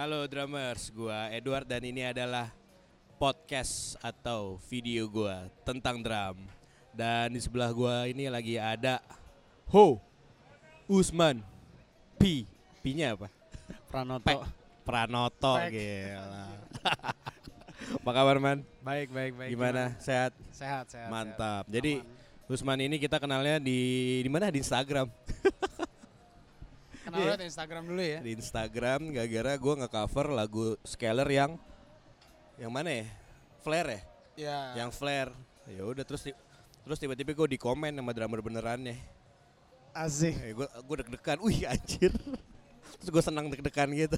Halo drummers, gua Edward dan ini adalah podcast atau video gua tentang drum. Dan di sebelah gua ini lagi ada Ho Usman P. P-nya apa? Pranoto. Pe. Pranoto Pek. gila. apa kabar man? Baik, baik, baik. Gimana? Sehat? Sehat, sehat. Mantap. sehat. Jadi Aman. Usman ini kita kenalnya di di mana? Di Instagram. kenal iya. lewat Instagram dulu ya. Di Instagram gara-gara gua nge-cover lagu Scalar yang yang mana ya? Flare ya? Ya. yang flare ya udah terus ti- terus tiba-tiba gue di komen sama drummer benerannya asik. eh, gue gue deg-degan wih anjir terus gue senang deg-degan gitu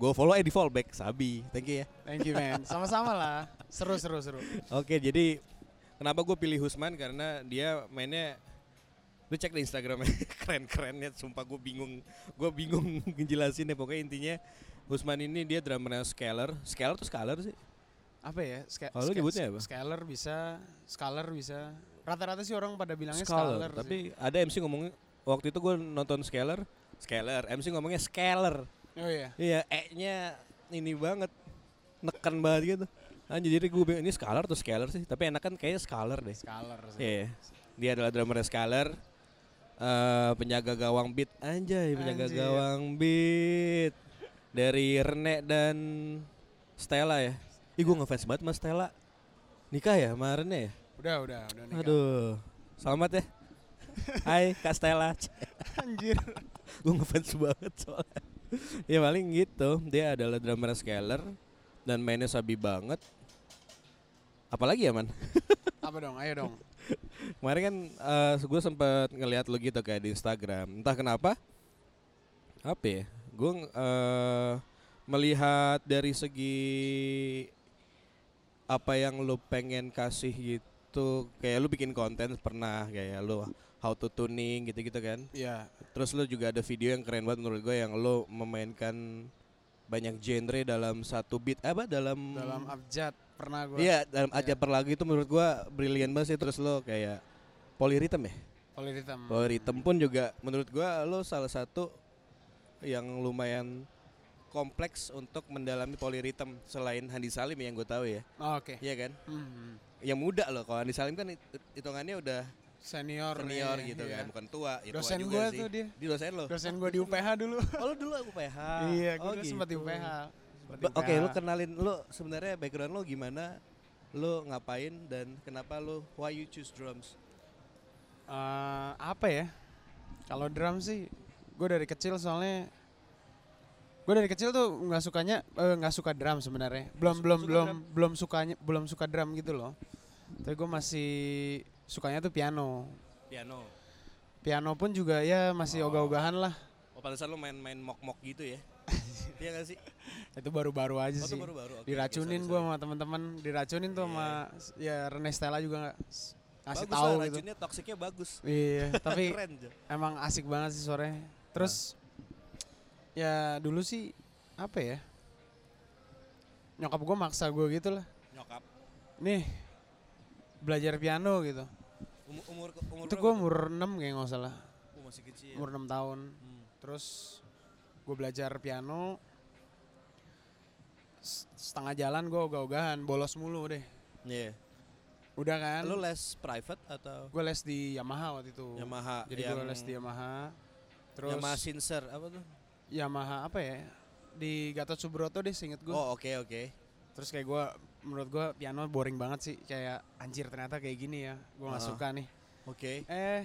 gue follow eh di follow back sabi thank you ya Thank you, man. Sama-sama lah. Seru, seru, seru. oke jadi kenapa gue pilih Husman karena dia mainnya lu cek di Instagramnya keren-keren ya sumpah gue bingung gue bingung ngejelasin ya pokoknya intinya Husman ini dia drummernya Scalar Scalar tuh Scalar sih Apa ya? Ska- Kalau nyebutnya apa? Scalar bisa, scalar bisa. Rata-rata sih orang pada bilangnya Scalar, scalar. sih. tapi ada MC ngomongnya waktu itu gue nonton Scalar Scalar MC ngomongnya Scalar Oh iya. Iya, E-nya ini banget. Neken banget gitu. Anjir jadi gue ini Scalar atau Scalar sih? Tapi enakan kayaknya Scalar deh. Scalar sih. Iya. Dia adalah drummer Scalar. Eh penjaga gawang beat anjay, penjaga Anjir. gawang beat dari Rene dan Stella ya. Ih gue ngefans banget sama Stella. Nikah ya sama Rene ya? Udah, udah, udah nikah. Aduh. Selamat ya. Hai Kak Stella. Anjir. gue ngefans banget soalnya ya paling gitu dia adalah drummer Scalar dan mainnya sabi banget apalagi ya man Apa dong? Ayo dong. kemarin kan eh gue sempet ngeliat lu gitu kayak di Instagram entah kenapa apa ya gue eh melihat dari segi apa yang lu pengen kasih gitu kayak lu bikin konten pernah kayak lu how to tuning gitu-gitu kan Iya. Terus lu juga ada video yang keren banget menurut gue yang lu memainkan banyak genre dalam satu beat apa dalam Dalam abjad pernah gua. Iya, dalam Iya. aja per lagu itu menurut gua brilian banget sih terus lu kayak polyrhythm ya. Polyrhythm. Polyrhythm pun juga menurut gua lu salah satu yang lumayan kompleks untuk mendalami polyrhythm selain Handi Salim yang gue tahu ya. Oh, Oke. Iya kan? Hmm. Yang muda loh kalau Handi Salim kan hit- hitungannya udah Senior. senior nih, gitu iya. kan, bukan tua. Ya tua Dosen juga gua sih. tuh dia. Di dosen lo. Dosen gua di UPH dulu. Oh lu dulu UPH. iya, oh, gua dulu sempat di gitu. UPH. Oke, UPH. lu kenalin lu sebenarnya background lu gimana? Lu ngapain dan kenapa lu why you choose drums? Eh, apa ya? Kalau drum sih, gue dari kecil soalnya gue dari kecil tuh nggak sukanya eh, nggak suka drum sebenarnya. Belum Su- belum suka belum drum? belum sukanya belum suka drum gitu loh. Tapi gue masih sukanya tuh piano. Piano. Piano pun juga ya masih Oh. ogah-ogahan lah. Oh, pantesan lu main-main mok-mok gitu ya. Iya gak sih? Itu baru-baru aja Oh, sih. baru-baru. Oke, diracunin sorry, gue sama teman-teman, diracunin tuh sama ya Rene Stella juga nggak s- ngasih Bagus tahu lah, gitu. racunnya toksiknya bagus. Iya, tapi emang asik banget sih sore. Terus ya dulu sih apa ya? Nyokap gue maksa gue gitu lah. Nyokap. Nih belajar piano gitu. Umur umur umur Itu gue umur 6 kayak nggak salah. Oh, masih kecil. Umur 6 tahun. Hmm. Terus gue belajar piano. Setengah jalan gue ogah-ogahan, bolos mulu deh. Iya. Udah kan? Lu les private atau Gue les di Yamaha waktu itu. Yamaha Jadi yang gue les di Yamaha. Terus Yamaha Sinser apa tuh? Yamaha apa ya? Di Gatot Subroto deh seinget gue. Oh, oke oke. Terus kayak gue, menurut gue piano boring banget sih. Kayak anjir ternyata kayak gini ya. Gue nggak Ah. suka nih. Oke. Eh,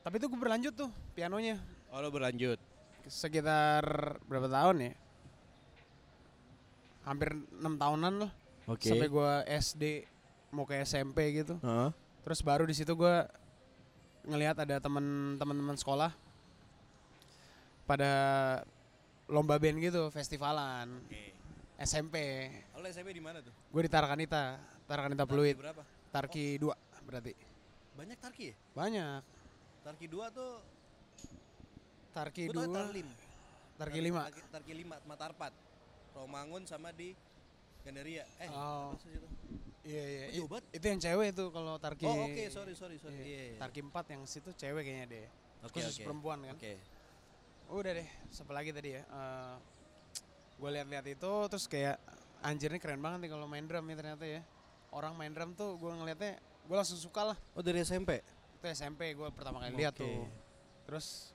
tapi itu gue berlanjut tuh pianonya. Oh, lu berlanjut. Sekitar berapa tahun ya? Hampir enam tahunan loh. Oke. Sampai gue SD mau ke SMP gitu. Heeh. Terus baru di situ gue ngelihat ada teman-teman sekolah pada lomba band gitu, festivalan Oke. SMP. Oh, SMP di mana tuh? Gue di Tarakanita, Tarakanita Pluit, Tarki berapa? Tarki 2 berarti. Banyak Tarki ya? Banyak. Tarki 2 tuh Tarki gua 2, Tarlim. Tarki 5. Tarki, Tarki 5 Matarpat. Romangun sama di Gandaria. Eh, Oh. itu? Iya iya. Oh, banget. Itu yang cewek itu kalau Tarki. Oh, oke, sorry sorry sorry. Iya. Iya. iya. Tarki 4 yang situ cewek kayaknya deh. Oke, Khusus oke. perempuan kan. Oke. Udah deh, siapa lagi tadi ya? Eh, gue lihat-lihat itu terus kayak anjir nih keren banget nih kalau main drum ya ternyata ya orang main drum tuh gue ngeliatnya gue langsung suka lah Oh dari SMP. itu SMP gue pertama kali lihat Oke. tuh terus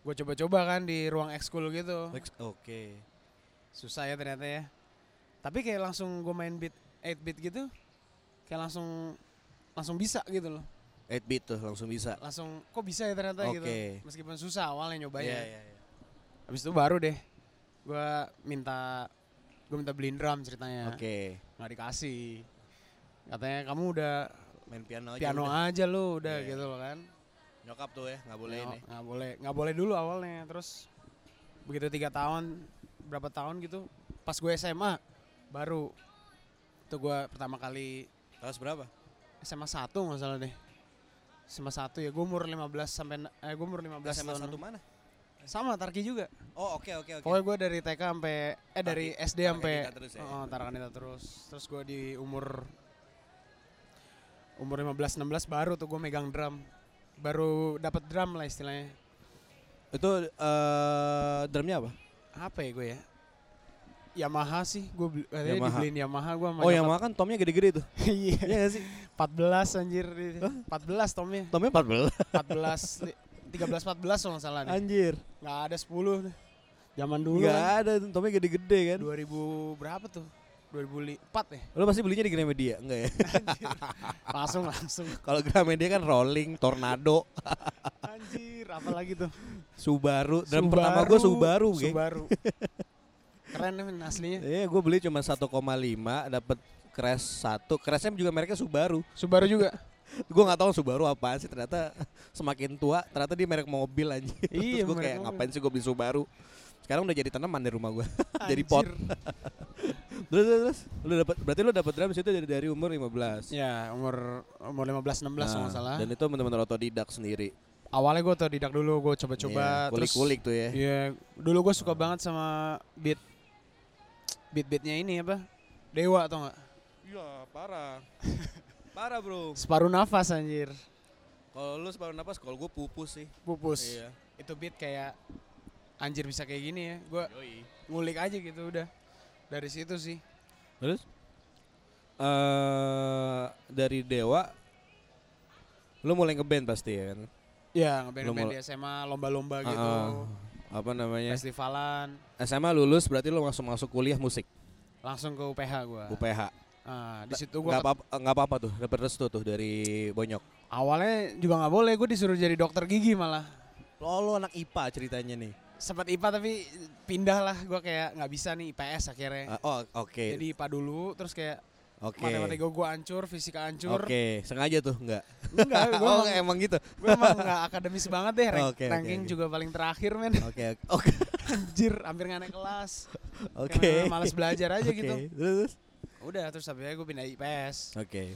gue coba-coba kan di ruang ekskul gitu Oke. susah ya ternyata ya tapi kayak langsung gue main beat 8 beat gitu kayak langsung langsung bisa gitu loh 8 beat tuh langsung bisa. langsung kok bisa ya ternyata gitu Oke. meskipun susah awalnya nyobanya Iya, iya, iya. habis itu baru deh gue minta gue minta beliin drum ceritanya Oke. nggak dikasih katanya kamu udah Main piano aja. piano udah. aja lu udah Iya. gitu loh kan Nyokap tuh ya, nggak boleh Nggak- ini. nggak boleh nggak boleh dulu awalnya terus begitu tiga tahun berapa tahun gitu pas gue SMA baru itu gue pertama kali Kelas berapa? SMA 1 nggak salah deh SMA 1 ya gue umur 15 sampai eh gue umur 15 SMA tahun satu mana? sama Tarki juga Oh oke oke oke. pokoknya gue dari TK sampai eh dari Tarki- SD Tarki sampai terus ya? oh, Tarakanita terus terus gue di umur umur 15 16 baru tuh gue megang drum baru dapat drum lah istilahnya Itu eh drumnya apa? apa ya gue ya Yamaha sih gue beli, Yamaha. dibeliin Yamaha gue Oh yang makan tomnya gede-gede tuh. iya Iya gak sih? 14 anjir 14 tomnya Tomnya 14. 14 li- 13 14 kalau salah nih Anjir. nggak ada 10 nih. zaman dulu Gak kan ada tomnya gede-gede kan. 2000 berapa tuh 2004 ya Lo pasti belinya di Gramedia enggak ya? langsung langsung Kalau Gramedia kan rolling, tornado, anjir apalagi tuh Subaru. Drum pertama gue Subaru, geng. Subaru keren nih men, aslinya Iya, gue beli cuma 1,5 dapat crash satu. Crashnya juga mereknya Subaru. Subaru juga gue nggak tahu Subaru apaan sih ternyata semakin tua ternyata dia merek mobil aja Iya, terus gue kayak mobil. ngapain sih gue beli Subaru sekarang udah jadi tanaman di rumah gue jadi pot terus terus, terus lu dapat berarti lu dapat drum situ dari dari umur 15 ya umur umur 15 16 kalau nggak Nah, salah dan itu benar-benar otodidak sendiri awalnya gue otodidak dulu gue coba-coba Iya, terus kulik-kulik tuh ya Iya, dulu gue suka banget sama beat beat beatnya ini apa? Dewa atau nggak? iya parah parah bro Separuh nafas anjir. kalau lu separuh napas kalau gue pupus sih Pupus. iya Itu beat kayak anjir bisa kayak gini ya. Gue Yoi. ngulik aja gitu udah. Dari situ sih. Terus eh dari Dewa lu mulai ngeband pasti ya kan? Ya, Lu ngeband-ngeband mul- di SMA lomba-lomba gitu. Ah, apa namanya? Festivalan. SMA lulus berarti lu langsung masuk kuliah musik Langsung ke UPH gue. UPH. Ah, di situ gue Gak apa nggak apa-apa tuh, dapat restu tuh dari Bonyok. awalnya juga nggak boleh. Gue disuruh jadi dokter gigi malah. Lo lu anak IPA ceritanya nih. Sempat IPA tapi pindah lah. Gue kayak nggak bisa nih IPS akhirnya. Ah, oh, oke. Jadi IPA dulu, terus kayak Oke. matematika gue hancur, fisika hancur. Oke, sengaja tuh enggak. Enggak, gue oh, emang, emang gitu. gue emang enggak akademis banget deh. Rank- oke, ranking oke. juga paling terakhir men. Oke, oke. Oke. Anjir, hampir nggak naik kelas. Oke. Karena males belajar aja Oke, gitu. Terus? Udah, terus habisnya gue pindah IPS. Oke.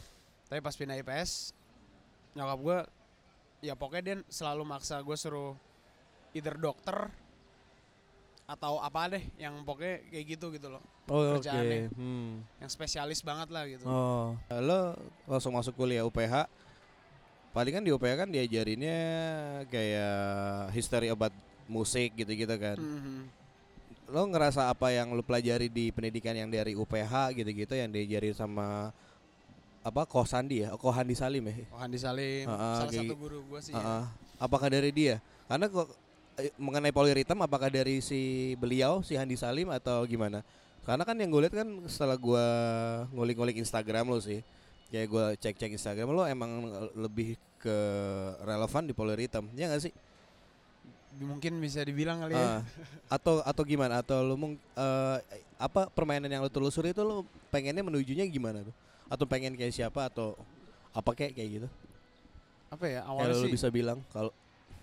Tapi pas pindah IPS, nyokap gue, ya pokoknya dia selalu maksa gue suruh either dokter atau apa deh yang pokoknya kayak gitu gitu loh. Oh, oke. Kerjaannya. Hmm. Yang spesialis banget lah gitu. Oh, lo langsung masuk kuliah UPH. Paling kan di UPH kan diajarinnya kayak history about musik gitu-gitu kan. Mhm. Lo ngerasa apa yang lo pelajari di pendidikan yang dari UPH gitu-gitu yang diajarin sama apa Kohandi ya? Oh, Kohandi Salim ya? Oh, Handi Salim, Ah, ah, salah kayak satu gi- guru gue sih. Ah, ya. ah. Apakah dari dia? Karena kok mengenai poliritem apakah dari si beliau si Handi Salim atau gimana? Karena kan yang gue lihat kan setelah gua ngulik-ngulik Instagram lo sih, kayak gua cek-cek Instagram lo emang lebih ke relevan di poliritem, ya nggak sih? Mungkin bisa dibilang kali ya. Ah, atau atau gimana? Atau lo mung eh, apa permainan yang lo telusuri itu lo pengennya menujunya gimana tuh? Atau pengen kayak siapa atau apa kayak kayak gitu? Apa ya? Awalnya lo sih bisa bilang kalau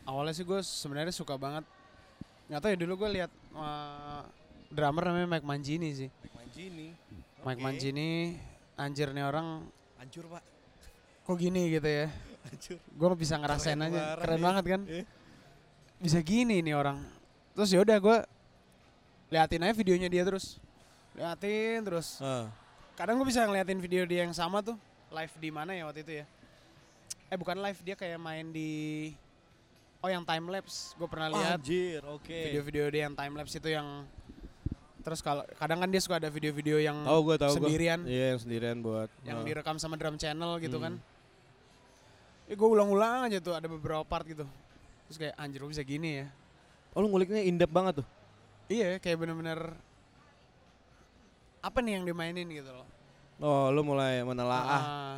awalnya sih gue sebenarnya suka banget nggak tahu ya dulu gue lihat uh, drummer namanya Mike Mangini sih Manjini. Mike Mangini anjir nih orang Hancur, Pak. kok gini gitu ya Hancur. gue bisa ngerasain Keren aja keren ya. banget kan Eh. bisa gini nih orang terus ya udah gue liatin aja videonya dia terus liatin terus Ah. kadang gue bisa ngeliatin video dia yang sama tuh live di mana ya waktu itu ya eh bukan live dia kayak main di oh yang time lapse gue pernah lihat Anjir, oke. video-video dia yang time lapse itu yang Terus kalau kadang kan dia suka ada video-video yang Tahu gua tahu gua. sendirian Iya, yang sendirian buat yang uh, direkam sama drum channel gitu Hmm. kan. Ya gue ulang-ulang aja tuh ada beberapa part gitu. Terus kayak anjir lu bisa gini ya. Oh, lu nguliknya in depth banget tuh. Iya kayak bener-bener apa nih yang dimainin gitu loh. Oh, lu mulai menelaah Ah,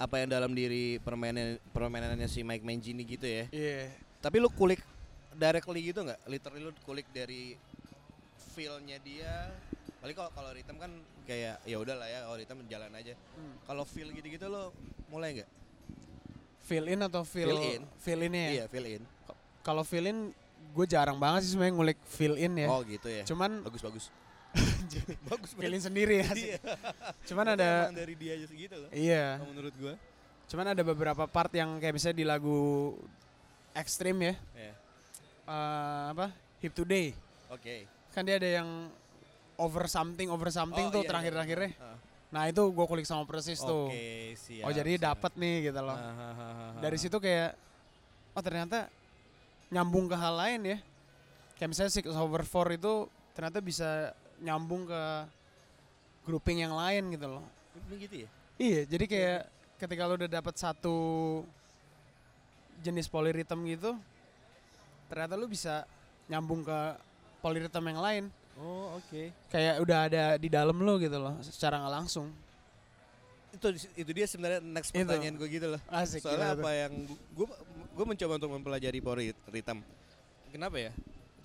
apa yang dalam diri permainan permainannya si Mike Mangini gitu ya. iya. Tapi lu kulik directly gitu nggak? Literally lu kulik dari feel-nya dia. Paling kalau kalau rhythm kan kayak ya udahlah ya, kalau rhythm jalan aja. Hmm. Kalau feel gitu-gitu lo mulai nggak? Fill in atau fill Fill in. Fill in ya. Iya, feel in. Kalau fill in gue jarang banget sih sebenarnya ngulik fill in ya. Oh gitu ya. Cuman bagus bagus. bagus fill in sendiri ya. Iya. Cuman Berarti ada dari dia aja segitu loh. iya. Menurut gua. Cuman ada beberapa part yang kayak misalnya di lagu ekstrim ya. Iya. eh, apa? Hip Today. Oke. Kan dia ada yang over something over something Oh, tuh iya, iya. terakhir-terakhirnya. Ah. Nah, itu gue kulik sama persis tuh. Oke, siap. oh, jadi dapat nih gitu loh. Ah, ah, ah, Dari situ kayak oh ternyata nyambung ke hal lain ya. Kayak misalnya Six Over Four itu ternyata bisa nyambung ke grouping yang lain gitu loh. Ini gitu ya? Iya, jadi kayak ketika lo udah dapat satu jenis polyrhythm gitu, ternyata lu bisa nyambung ke polyrhythm yang lain. Oh, oke. Kayak udah ada di dalam lo gitu loh, secara nggak langsung. Itu itu dia sebenarnya next Itu. pertanyaan gue gitu loh. Asik. Soalnya apa tuh? yang gue gue mencoba untuk mempelajari power rhythm. Kenapa ya?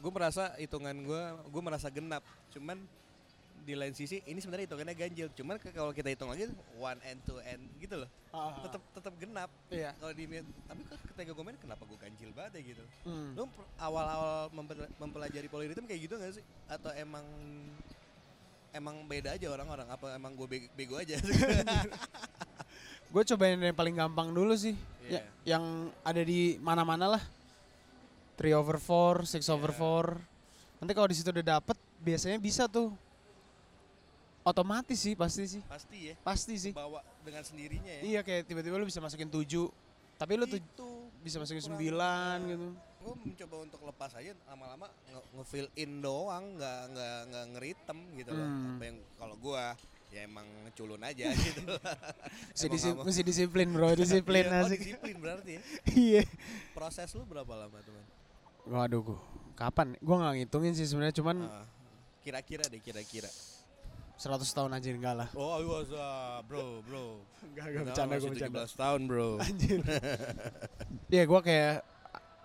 Gue merasa hitungan gue gue merasa genap. Cuman di lain sisi ini sebenarnya hitungannya ganjil. Cuman kalau kita hitung lagi one and two and gitu loh. Ah, ah. Tetap tetap genap. Iya. Kalau di tapi kok ketika gue main kenapa gue ganjil banget ya gitu. Hmm. Per- awal-awal mempel- mempelajari polyrhythm kayak gitu gak sih? Atau emang emang beda aja orang-orang? Apa emang gue bego, aja? Gue cobain yang paling gampang dulu sih. Iya. Ya, yang ada di mana-mana lah. 3 over 4, 6 over Iya. 4. Nanti kalau di situ udah dapet, biasanya bisa tuh. Otomatis sih, pasti sih. Pasti ya. Pasti sih. Bawa dengan sendirinya ya. Iya kayak tiba-tiba lu bisa masukin 7. Tapi lu tuh bisa masukin kurang, 9 eh, gitu. gue mencoba untuk lepas aja lama-lama nge- nge-fill in doang nggak nggak nggak ngeritem gitu loh Hmm. apa yang kalau gue ya emang culun aja gitu Mesti, Emang disi- nggak mau- mesti disiplin bro, disiplin Iya, oh, asik. disiplin berarti ya Iya. proses lu berapa lama teman Waduh, gua. kapan? Gua nggak ngitungin sih sebenarnya, cuman Ah, kira-kira deh kira-kira 100 tahun aja enggak lah. oh was bro bro. Enggak, Nah, masih 17 tahun bro. Anjir. Iya, gua kayak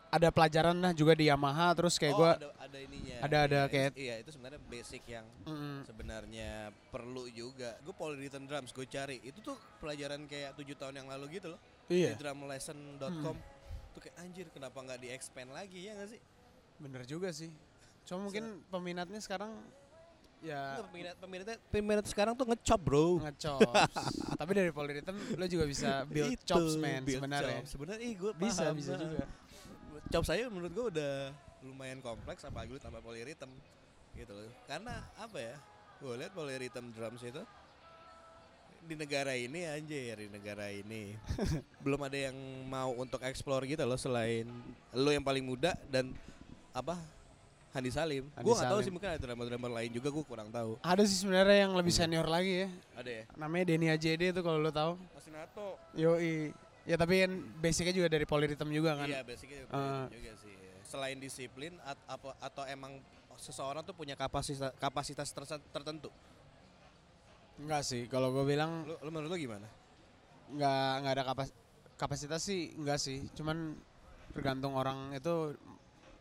ada pelajaran lah juga di Yamaha terus kayak oh, gua ada, ada ininya. ada- ada Iya, kayak- iya itu sebenarnya basic yang Mm, sebenarnya perlu juga. Gue polyrhythm drums gue cari. Itu tuh pelajaran kayak tujuh tahun yang lalu gitu loh. Iya, di drumlesson.com tuh kayak anjir kenapa nggak di expand lagi ya nggak sih? Bener juga sih. Cuma mungkin peminatnya sekarang ya. Peminat peminatnya peminat sekarang tuh ngecop bro. Ngechops. Tapi dari polyrhythm lo juga bisa build Itu, chops man build sebenarnya. sebenarnya ih gue Bisa, bisa juga. chop saya menurut gue udah lumayan kompleks apalagi lu tambah polyrhythm gitu loh. Karena apa ya? Gue lihat polyrhythm drums itu di negara ini anjir di negara ini. Belum ada yang mau untuk explore gitu loh selain lo yang paling muda dan apa Handi Salim. Handi Gue nggak tahu sih mungkin ada drummer-drummer lain juga gue kurang tahu. Ada sih sebenarnya yang lebih senior lagi ya. Ada ya? Namanya Denny AJD tuh kalau lo tahu. Masih Nato. Yoi. Ya tapi kan basicnya juga dari polyrhythm juga kan. Iya basicnya Uh. juga sih. Selain disiplin at- apa atau emang seseorang tuh punya kapasitas kapasitas terse- tertentu. Enggak sih, kalau gue bilang Lu, lu menurut lu gimana? nggak nggak ada kapas kapasitas sih enggak sih. Cuman tergantung orang itu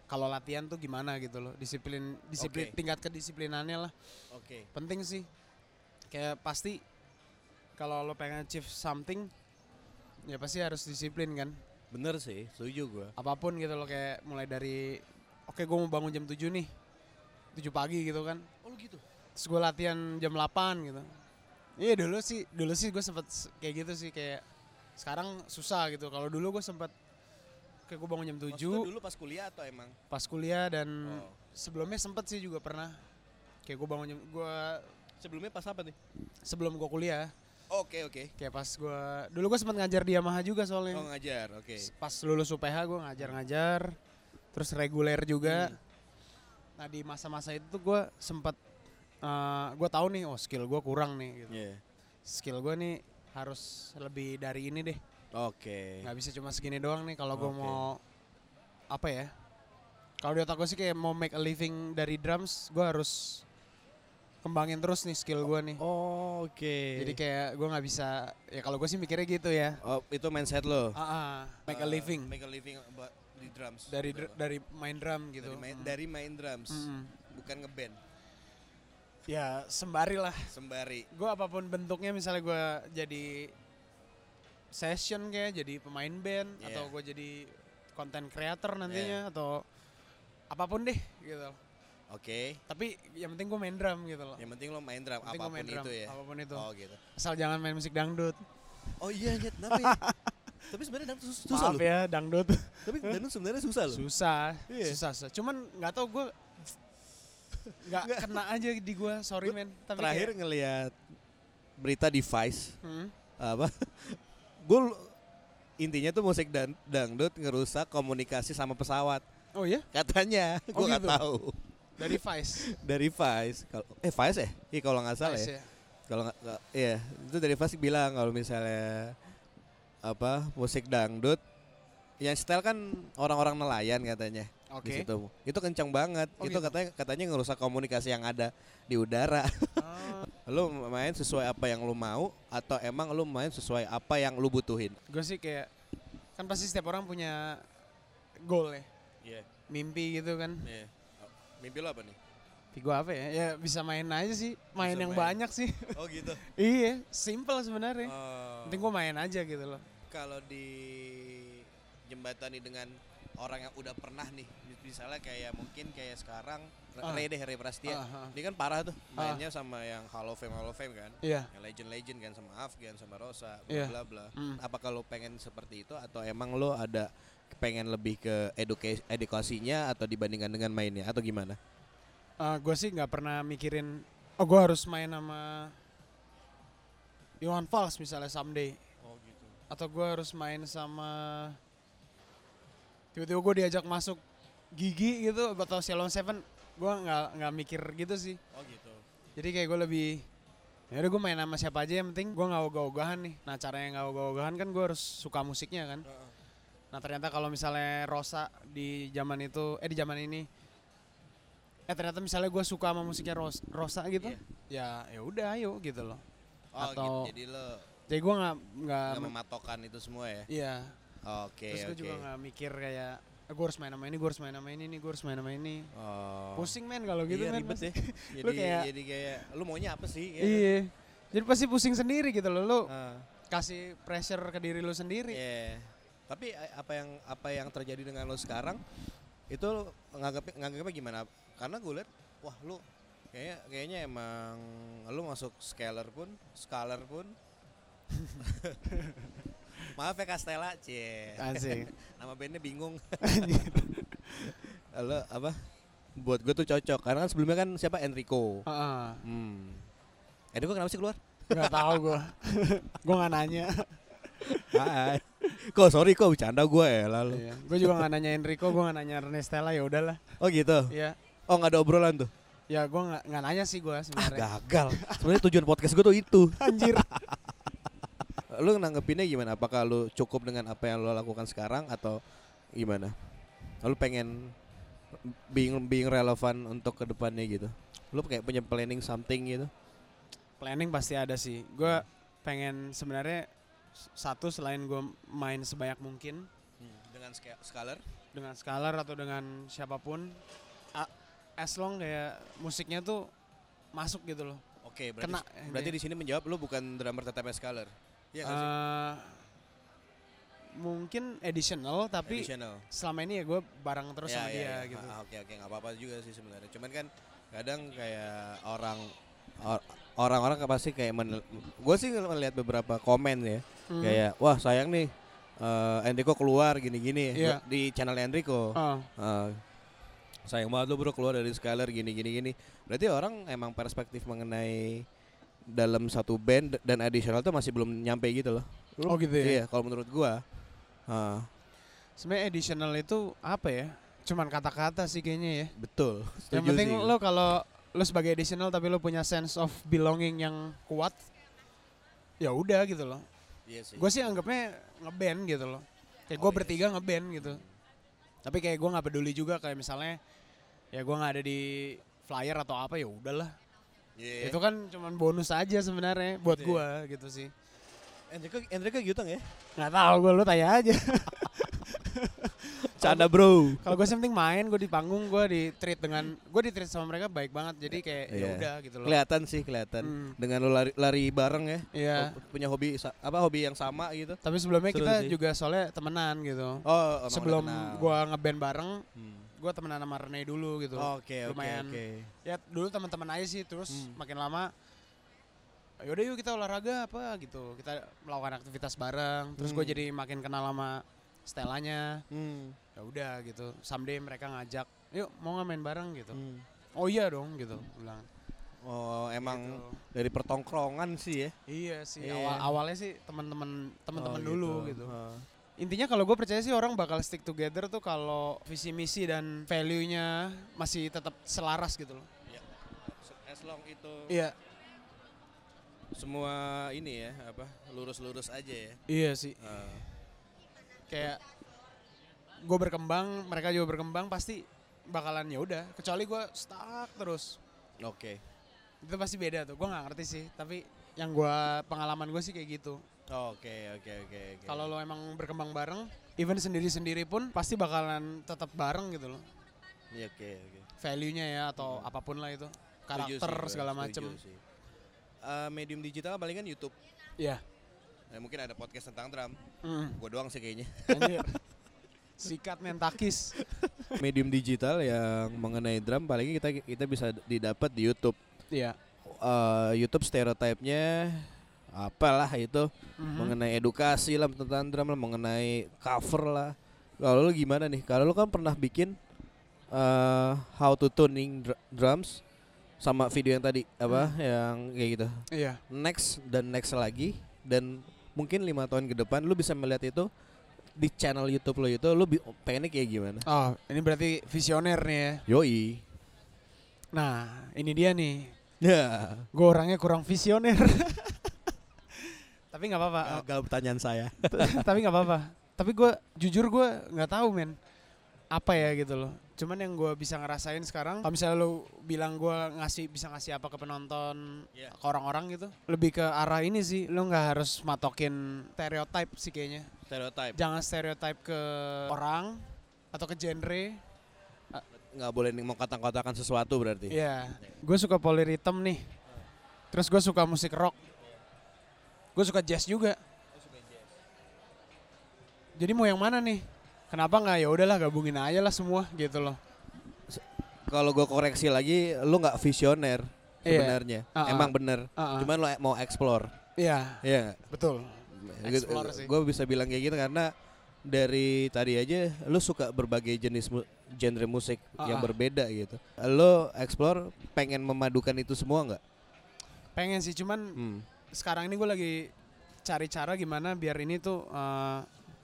kalau latihan tuh gimana gitu loh. Disiplin disiplin Oke. tingkat kedisiplinannya lah. Oke. Penting sih. Kayak pasti kalau lo pengen achieve something ya pasti harus disiplin kan. Bener sih, setuju gue. Apa pun gitu loh kayak mulai dari oke gue mau bangun jam 7 nih. 7 pagi gitu kan. Oh lu gitu? Terus gue latihan jam 8 gitu. Iya dulu sih, dulu sih gue sempet kayak gitu sih kayak sekarang susah gitu. Kalau dulu gue sempet kayak gue bangun jam 7 Maksudnya dulu pas kuliah atau emang? pas kuliah dan Oh. sebelumnya sempet sih juga pernah kayak gue bangun jam gue Sebelumnya pas apa nih? sebelum gue kuliah Oke oke. kayak pas gue dulu gue sempet ngajar di Yamaha juga soalnya Oh ngajar, oke. S- pas lulus UPH gue ngajar-ngajar terus reguler juga Hmm. nah di masa-masa itu tuh gue sempet gue tahu nih, oh skill gue kurang nih. Gitu. Iya. Skill gue nih harus lebih dari ini deh. Oke. nggak bisa cuma segini doang nih kalau gue Oke. mau apa ya kalau di otak gue sih kayak mau make a living dari drums gue harus kembangin terus nih skill gue nih Oh, Oke. jadi kayak gue nggak bisa ya kalau gue sih mikirnya gitu ya oh, itu mindset lo. ah, ah, make a Uh, living Make a living buat di drums. dari dr- dari main drum gitu dari main, Mm. dari main drums, Mm-mm. bukan ngeband. ya sembari lah Sembari. gue apa pun bentuknya misalnya gue jadi session kayak jadi pemain band Iya. atau gue jadi content creator nantinya atau apa pun deh gitu Oke. tapi yang penting gue main drum gitu loh Yang penting lo main drum apa pun main drum, itu ya. apa pun itu Oh gitu. asal jangan main musik dangdut Oh iya, Nyet, kenapa ya? Tapi sebenarnya dangdut sus- susah maaf loh. ya dangdut Tapi dangdut sebenarnya susah loh. susah Iya. susah susah cuman nggak tau gue nggak kena aja di gue sorry men tapi Terakhir ngelihat berita di Vice kayak, hmm, apa? Gue intinya tuh musik dan dangdut ngerusak komunikasi sama pesawat. oh iya Katanya, gue Oh, nggak gitu? tahu. dari Vice Dari Vice. Kalau eh Vice ya? Iya kalau nggak salah Vice ya. ya Kalau nggak iya, itu dari Vice bilang kalau misalnya apa musik dangdut yang style kan orang-orang nelayan katanya oke di situ. Itu kencang banget. Oh, itu gitu. katanya katanya ngerusak komunikasi yang ada di udara. Ah, lu main sesuai apa yang lu mau atau emang lu main sesuai apa yang lu butuhin? gue sih kayak kan pasti setiap orang punya goal ya Iya. mimpi gitu kan Iya. Mimpi lu apa nih? mimpi gue apa ya ya bisa main aja sih main Bisa yang main. banyak sih Oh gitu. iya simple sebenarnya Oh. penting gue main aja gitu loh kalau di jembatani dengan orang yang udah pernah nih misalnya kayak mungkin kayak sekarang Ah. Ray deh Ray Prastia Ah, ah. dia kan parah tuh mainnya sama yang Hall of Fame Hall of Fame kan iya yang legend legend kan sama Afgan sama Rosa bla Iya. bla bla Hmm. apa kalau pengen seperti itu atau emang lo ada pengen lebih ke edukasi edukasinya atau dibandingkan dengan mainnya atau gimana gue sih nggak pernah mikirin oh gue harus main sama Johan Fals misalnya someday oh gitu atau gue harus main sama tiba-tiba gue diajak masuk gigi gitu atau Shalom Seven gue nggak nggak mikir gitu sih. Oh gitu. Jadi kayak gue lebih ya udah gue main sama siapa aja yang penting gue nggak ogah-ogahan nih. Nah caranya nggak ogah-ogahan kan gue harus suka musiknya kan. Nah ternyata kalau misalnya Rosa di zaman itu eh di zaman ini eh ternyata misalnya gue suka sama musiknya Ros- Rosa gitu ya ya udah ayo gitu loh. Oh Atau- gitu jadi lo jadi gue nggak nggak mematokkan itu semua ya? Iya. Oke terus gue oke. juga nggak mikir kayak gue harus main sama ini gue harus main sama ini nih gue harus main sama ini. Oh. pusing men kalau gitu iya, men ribet ya. Jadi Lu kayak- jadi kayak lu maunya apa sih? Ya, iya. Jadi pasti pusing sendiri gitu loh lu Ah, kasih pressure ke diri lu sendiri. Iya. tapi eh, apa yang apa yang terjadi dengan lo sekarang itu lo nganggep nganggepnya gimana? Karena gue liat wah lu kayaknya kayaknya emang lu masuk scalar pun scalar pun maaf ya Castella cie asik nama bandnya bingung lo apa buat gue tuh cocok karena kan sebelumnya kan siapa Enrico Heeh. hmm. Enrico kenapa sih keluar nggak tahu gue gue nggak nanya Hai. Kok sorry kok bercanda gue ya lalu. iya. gue juga nggak nanya Enrico gue nggak nanya Ernestella ya udahlah Oh gitu. iya Oh nggak ada obrolan tuh. ya gue nggak nanya sih gue Ah sebenarnya gagal. Sebenarnya tujuan podcast gue tuh itu. anjir Lu nanggepinnya gimana? Apakah lu cukup dengan apa yang lu lakukan sekarang atau gimana? Lu pengen being being relevan untuk ke depannya gitu? Lu kayak punya planning something gitu? planning pasti ada sih gue pengen sebenarnya satu selain gue main sebanyak mungkin Dengan ska- scalar? dengan Scalar atau dengan siapa pun as long kayak musiknya tuh masuk gitu loh Oke, berarti kena berarti di sini menjawab lu bukan drummer tetap scalar. Sih? Eh, mungkin additional tapi Additional. selama ini ya gue bareng terus Ya, sama ya, dia ya. gitu Ah, Oke oke nggak apa-apa juga sih sebenarnya. Cuman kan kadang kayak orang or- orang-orang kan pasti kayak gue sih melihat beberapa komen ya Hmm. kayak wah sayang nih eh, Enrico keluar gini-gini Iya. di channel Enrico. Oh, Eh, sayang banget lu bro keluar dari Skylar gini-gini gini. Berarti orang emang perspektif mengenai dalam satu band dan additional tuh masih belum nyampe gitu loh. Oh, gitu ya? Iya, kalau menurut gua. Ah, sebenarnya additional itu apa ya cuman kata-kata sih kayaknya ya betul. yang penting sih. lo kalau lo sebagai additional tapi lo punya sense of belonging yang kuat ya udah gitu loh Iya sih. gue sih anggapnya ngeband gitu loh kayak gue Oh, iya bertiga ngeband gitu tapi kayak gue nggak peduli juga kayak misalnya ya gue nggak ada di flyer atau apa ya udahlah Iya. itu kan cuman bonus aja sebenarnya buat Gitu gue gitu sih Enrique Enrique gitu ya? nggak tahu gue lu tanya aja Canda bro. kalau gue sih penting main gue di panggung gue di treat dengan gue di treat sama mereka baik banget jadi kayak ya Iya. udah gitu loh Kelihatan sih kelihatan. Hmm. Dengan lu lari, lari bareng ya. Iya. Ho- Punya hobi apa hobi yang sama gitu. tapi sebelumnya Seru kita sih. juga soalnya temenan gitu Oh, emang sebelum gue ngeband bareng Hmm. Gue temenan sama Rene dulu gitu Oke, oke, lumayan oke. ya dulu teman-teman aja sih terus Hmm. makin lama yaudah yuk kita olahraga apa gitu kita melakukan aktivitas bareng terus gue Hmm. jadi makin kenal sama Stellanya Hmm. ya udah gitu someday mereka ngajak yuk mau nggak main bareng gitu Hmm. oh iya dong gitu bilang Oh, emang Gitu. dari pertongkrongan sih ya. iya sih Iya. awal awalnya sih teman-teman teman-teman Oh, dulu gitu Heeh. Intinya kalau gue percaya sih orang bakal stick together tuh kalau visi misi dan value nya masih tetap selaras gitu loh. As long itu iya. semua ini ya apa lurus-lurus aja ya. iya sih. Heeh. kayak gue berkembang mereka juga berkembang pasti bakalan ya udah. Kecuali gue stuck terus. Oke. itu pasti beda tuh gue nggak ngerti sih. Tapi yang gue pengalaman gue sih kayak gitu Oke, oke, oke, oke. kalau lo emang berkembang bareng even sendiri sendiri pun pasti bakalan tetap bareng gitu loh Iya, oke, oke. value nya ya atau apa pun lah itu karakter sih segala macem sih. Eh, medium digital paling kan YouTube. Iya Eh, mungkin ada podcast tentang drum. Mm, Gue doang sih kayaknya. anjir sikat mentakis medium digital yang mengenai drum paling kita kita bisa didapat di YouTube. iya Eh, YouTube stereotipnya apalah itu Mhm. mengenai edukasi lah tentang drum lah mengenai cover lah. Kalau lu gimana nih? Kalau lu kan pernah bikin eh how to tuning dr- drums sama video yang tadi apa yang kayak gitu. iya Next dan next lagi dan mungkin lima tahun ke depan lu bisa melihat itu di channel YouTube lo itu lu pengennya kayak gimana? oh ini berarti visioner nih ya Yoi. nah ini dia nih Ya. gue orangnya kurang visioner tapi nggak apa-apa Gagal pertanyaan saya. tapi nggak apa-apa tapi gue jujur gue nggak tahu men apa ya gitu loh cuman yang gue bisa ngerasain sekarang kalau misalnya lo bilang gue ngasih bisa ngasih apa ke penonton Iya. ke orang-orang gitu lebih ke arah ini sih lo nggak harus matokin stereotype sih kayaknya Stereotype. jangan stereotype ke orang atau ke genre Nggak boleh nih mau kotak-kotakan sesuatu berarti. Iya, gue suka polyrhythm nih. Terus gue suka musik rock. Gue suka jazz juga. Jadi mau yang mana nih? Kenapa nggak ya udahlah gabungin aja lah semua gitu loh. Kalau gue koreksi lagi, lu nggak visioner Iya. sebenarnya. Ah, ah. Emang bener. Ah, ah. Cuman lu mau explore. Iya, Iya. betul. Explore sih. Gue bisa bilang kayak gitu karena dari tadi aja lu suka berbagai jenis mu- genre musik Ah, yang ah. berbeda gitu. Lu explore pengen memadukan itu semua nggak? Pengen sih, cuman Hmm. Sekarang ini gue lagi cari cara gimana biar ini tuh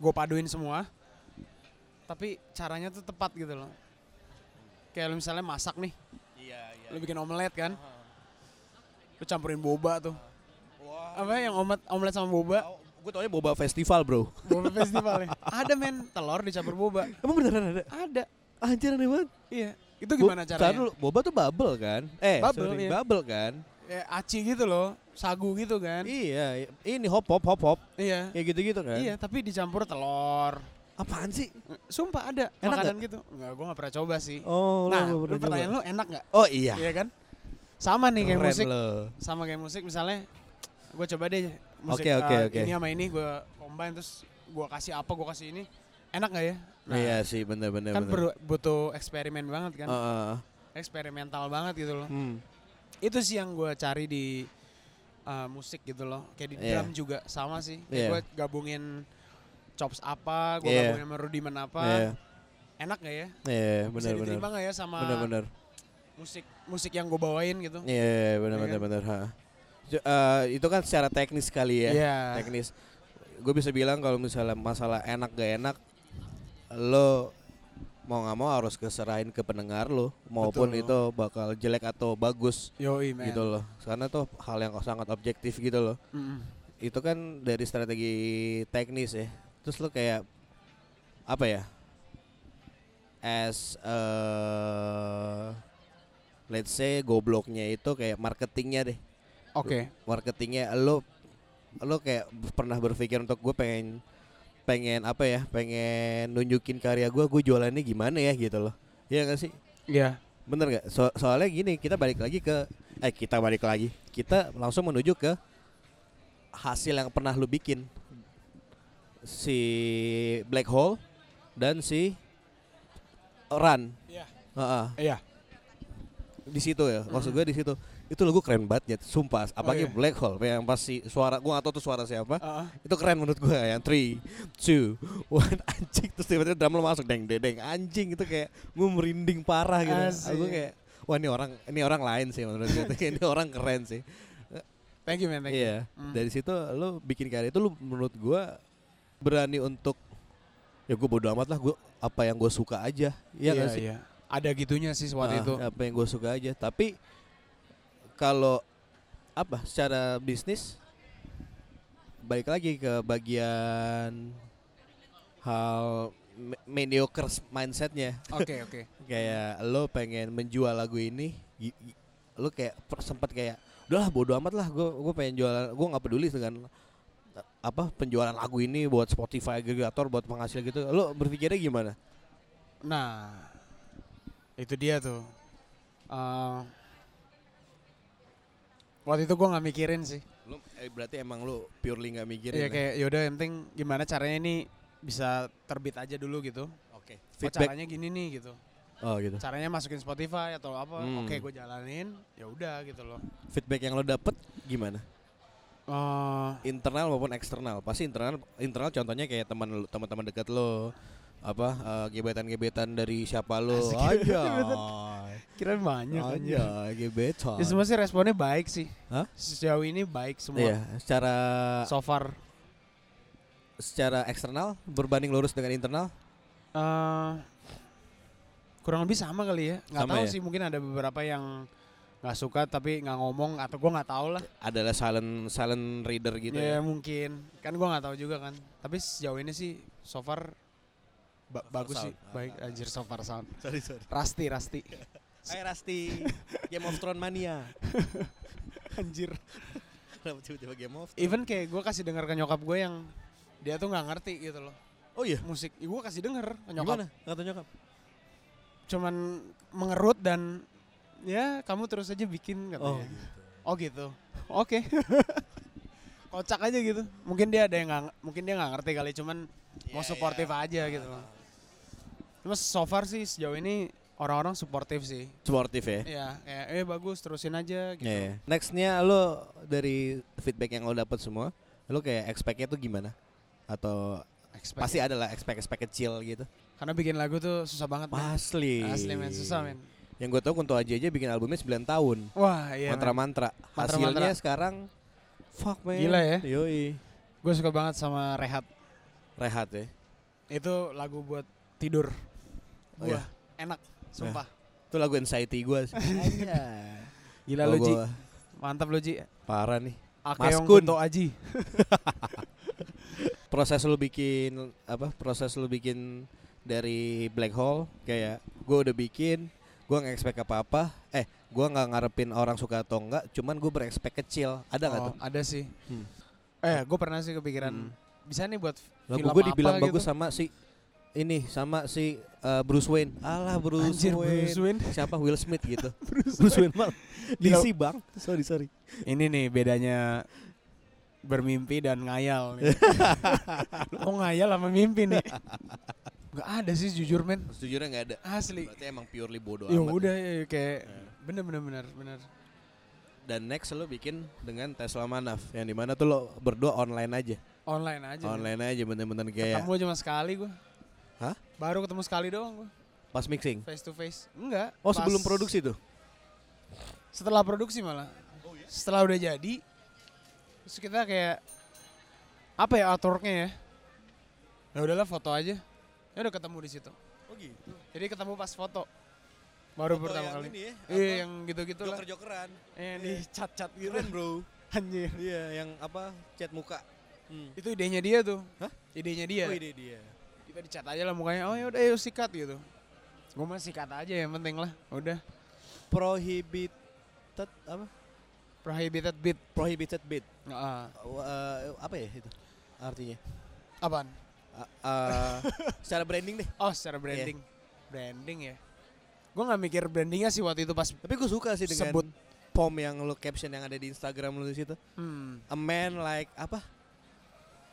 gue paduin semua. Tapi caranya tuh tepat gitu loh. Kayak lu misalnya masak nih, Iya, iya. lu bikin omelet kan, lu campurin boba tuh. Wah. Apa yang omelet omelet sama boba? Gue taunya boba festival bro. Boba festival ya. Ada men, telur dicampur boba. Emang beneran ada? Ada. Anjir aneh banget. Iya. Itu gimana Bo- caranya? Boba tuh bubble kan? Eh, Bubble, sorry, iya. bubble kan? Ya, aci gitu loh, sagu gitu kan. Iya, ini hop hop hop hop. Iya. Ya gitu-gitu kan? Iya, tapi dicampur telur. Apaan sih? Sumpah ada Enak makanan gitu. Enggak, gua gak pernah coba sih. Oh, nah, lu lu pernah pertanyaan coba? lu enak gak? Oh iya. Iya kan? Sama nih kayak Keren musik. lo. Sama kayak musik misalnya gue coba deh musik Oke, oke, uh, oke. ini sama ini gue combine terus gue kasih apa gue kasih ini enak gak ya? Nah, iya sih, bener-bener. kan perlu- butuh eksperimen banget kan, eksperimental banget gitu loh. hmm. Itu sih yang gue cari di uh, musik gitu loh kayak di Iya. drum juga sama sih kayak Iya. gue gabungin chops apa gue Iya. gabungin sama rudimen apa Iya, enak gak ya iya, bisa diterima gak ya sama Bener-bener. musik musik yang gue bawain gitu Iya, bener-bener. kan? bener. Ha. Ju- eh, itu kan secara teknis kali ya. Iya. Teknis. Gue bisa bilang kalau misalnya masalah enak gak enak, lo mau nggak mau harus keserahin ke pendengar lo maupun Betul. itu bakal jelek atau bagus Yoi man. gitu loh karena itu hal yang sangat objektif gitu loh Mm-mm. itu kan dari strategi teknis ya terus lo kayak apa ya as eh let's say gobloknya itu kayak marketingnya deh Oke. marketingnya lo lo kayak pernah berpikir untuk gue pengen pengen apa ya pengen nunjukin karya gue gue jualannya gimana ya gitu loh Iya gak sih Iya. bener gak So- soalnya gini kita balik lagi ke eh kita balik lagi kita langsung menuju ke hasil yang pernah lu bikin si black hole dan si run Iya. Heeh. Iya. di situ ya maksud gue di situ itu lagu keren banget ya sumpah apalagi iya. black hole yang pasti suara gue gak tahu tuh suara siapa Heeh. itu keren menurut gue yang three two one anjing terus tiba-tiba drum lo masuk deng deng deng anjing itu kayak gue merinding parah gitu Asik. gue kayak wah ini orang ini orang lain sih menurut gue ini orang keren sih Thank you man, thank you. iya Hmm. dari situ lo bikin karya itu lo menurut gue berani untuk ya gue bodo amat lah gue apa yang gue suka aja iya nggak sih iya. Ada gitunya sih waktu Ah, itu. apa yang gue suka aja tapi kalau apa secara bisnis balik lagi ke bagian hal me- mediocre mindsetnya Oke, oke. kayak lo pengen menjual lagu ini lo kayak sempat kayak udahlah bodo amat lah gue gue pengen jualan gue nggak peduli dengan apa penjualan lagu ini buat Spotify agregator buat penghasil gitu lo berpikirnya gimana Nah, itu dia tuh. Eh, waktu itu gue nggak mikirin sih. lo eh, berarti emang lo purely nggak mikirin Iya ya? kayak yaudah yang penting gimana caranya ini bisa terbit aja dulu gitu. Oke. Oh, Feedback. caranya gini nih gitu. Oh gitu. Caranya masukin Spotify atau apa? Hmm. Oke, gue jalanin. Ya udah gitu loh. Feedback yang lo dapet gimana? Eh, Internal maupun eksternal. Pasti internal internal contohnya kayak teman lu- teman-teman dekat lo apa eh, gebetan-gebetan dari siapa lo aja kira banyak aja. gebetan Ya semua sih responnya baik sih. Hah? Sejauh ini baik semua. iya secara So far. secara eksternal berbanding lurus dengan internal eh kurang lebih sama kali ya. Nggak tahu ya? sih mungkin ada beberapa yang nggak suka tapi nggak ngomong atau gue nggak tahu lah. adalah silent silent reader gitu ya, ya mungkin. Kan gue nggak tahu juga kan. Tapi sejauh ini sih so far ba- So bagus sih. sound. Baik anjir so far sound. sorry sorry Rasti, Rasti. Hai Rasti Game of Thrones mania Anjir. Kenapa tiba-tiba Game of Thrones? Even kayak gue kasih denger ke nyokap gue yang dia tuh nggak ngerti gitu loh Oh iya musik. gue kasih denger ke nyokap. Gimana? Kata nyokap Cuman mengerut dan ya kamu terus aja bikin katanya. Oh Oh gitu. Oke. Kocak aja gitu. Mungkin dia ada yang nggak mungkin dia nggak ngerti kali cuman mau Iya, suportif iya. aja gitu loh. Cuma so far sih sejauh ini orang-orang suportif sih. Sportif ya Iya, kayak eh bagus terusin aja gitu. Iya, iya. Nextnya lo dari feedback yang lo dapet semua, lo kayak expect-nya tuh gimana? Atau Expect pasti ya. ada lah expect-expect kecil gitu. Karena bikin lagu tuh susah banget. Asli. Asli men, susah men. Yang gue tau Kunto Aji aja bikin albumnya 9 tahun. Wah, iya. Mantra-mantra. Mantra-mantra. Hasilnya sekarang fuck man. Gila ya. Yoi. Gue suka banget sama Rehat. Rehat ya. Itu lagu buat tidur. Oh, Gua iya. enak, sumpah. Itu lagu anxiety gue sih. Gila lu Ji. Mantap lu Ji. Parah nih. Akeong Kun. Kunto Aji. Proses lo bikin apa? Proses lo bikin dari black hole kayak gue udah bikin gue nggak expect apa apa eh gue nggak ngarepin orang suka atau enggak cuman gue berekspek kecil ada nggak Oh, tuh Ada sih. Hmm. Eh, gue pernah sih kepikiran Hmm. bisa nih buat lagu film gue apa dibilang gitu. bagus sama si ini sama si uh, Bruce Wayne alah Bruce Anjir, Wayne Bruce Wayne. siapa Will Smith gitu Bruce Wayne mal. DC bang sorry sorry Ini nih bedanya bermimpi dan ngayal nih. Kok ngayal sama mimpi nih? Gak ada sih jujur men. sejujurnya nggak ada Asli. berarti emang purely bodoh Ya amat udah ya, kayak Eh. bener bener bener bener. dan next lo bikin dengan Tesla Manaf yang di mana tuh lo berdua online aja Online aja. online aja bener-bener kayak Ketemu cuma sekali gue. Baru ketemu sekali doang gue. pas mixing Face to face. Enggak. oh pas- sebelum produksi tuh Setelah produksi malah. Setelah udah jadi. Terus kita kayak apa ya artworknya ya? Ya udahlah foto aja. Ya udah ketemu di situ. oh gitu Jadi ketemu pas foto. Baru Foto pertama yang kali. ini ya, Iya, yang gitu-gitu lah. joker-jokeran. Eh, Iya. di cat-cat gitu. Keren bro. Anjir. Iya, yang apa? Cat muka. Hmm. Itu idenya dia tuh. Hah? Idenya dia. Oh, ide dia. Kita dicat aja lah mukanya. Oh ya udah yuk sikat gitu. Gue mah sikat aja yang penting lah. Udah. Prohibited apa? Prohibited beat. Prohibited bid. Heeh. Uh, apa ya itu artinya? apaan? Uh, uh, secara branding deh. Oh, secara branding. Branding ya. Gue nggak mikir brandingnya sih waktu itu pas Tapi gue suka sih dengan Sebut. pom yang lu caption yang ada di Instagram lu di situ. hmm, A man like apa?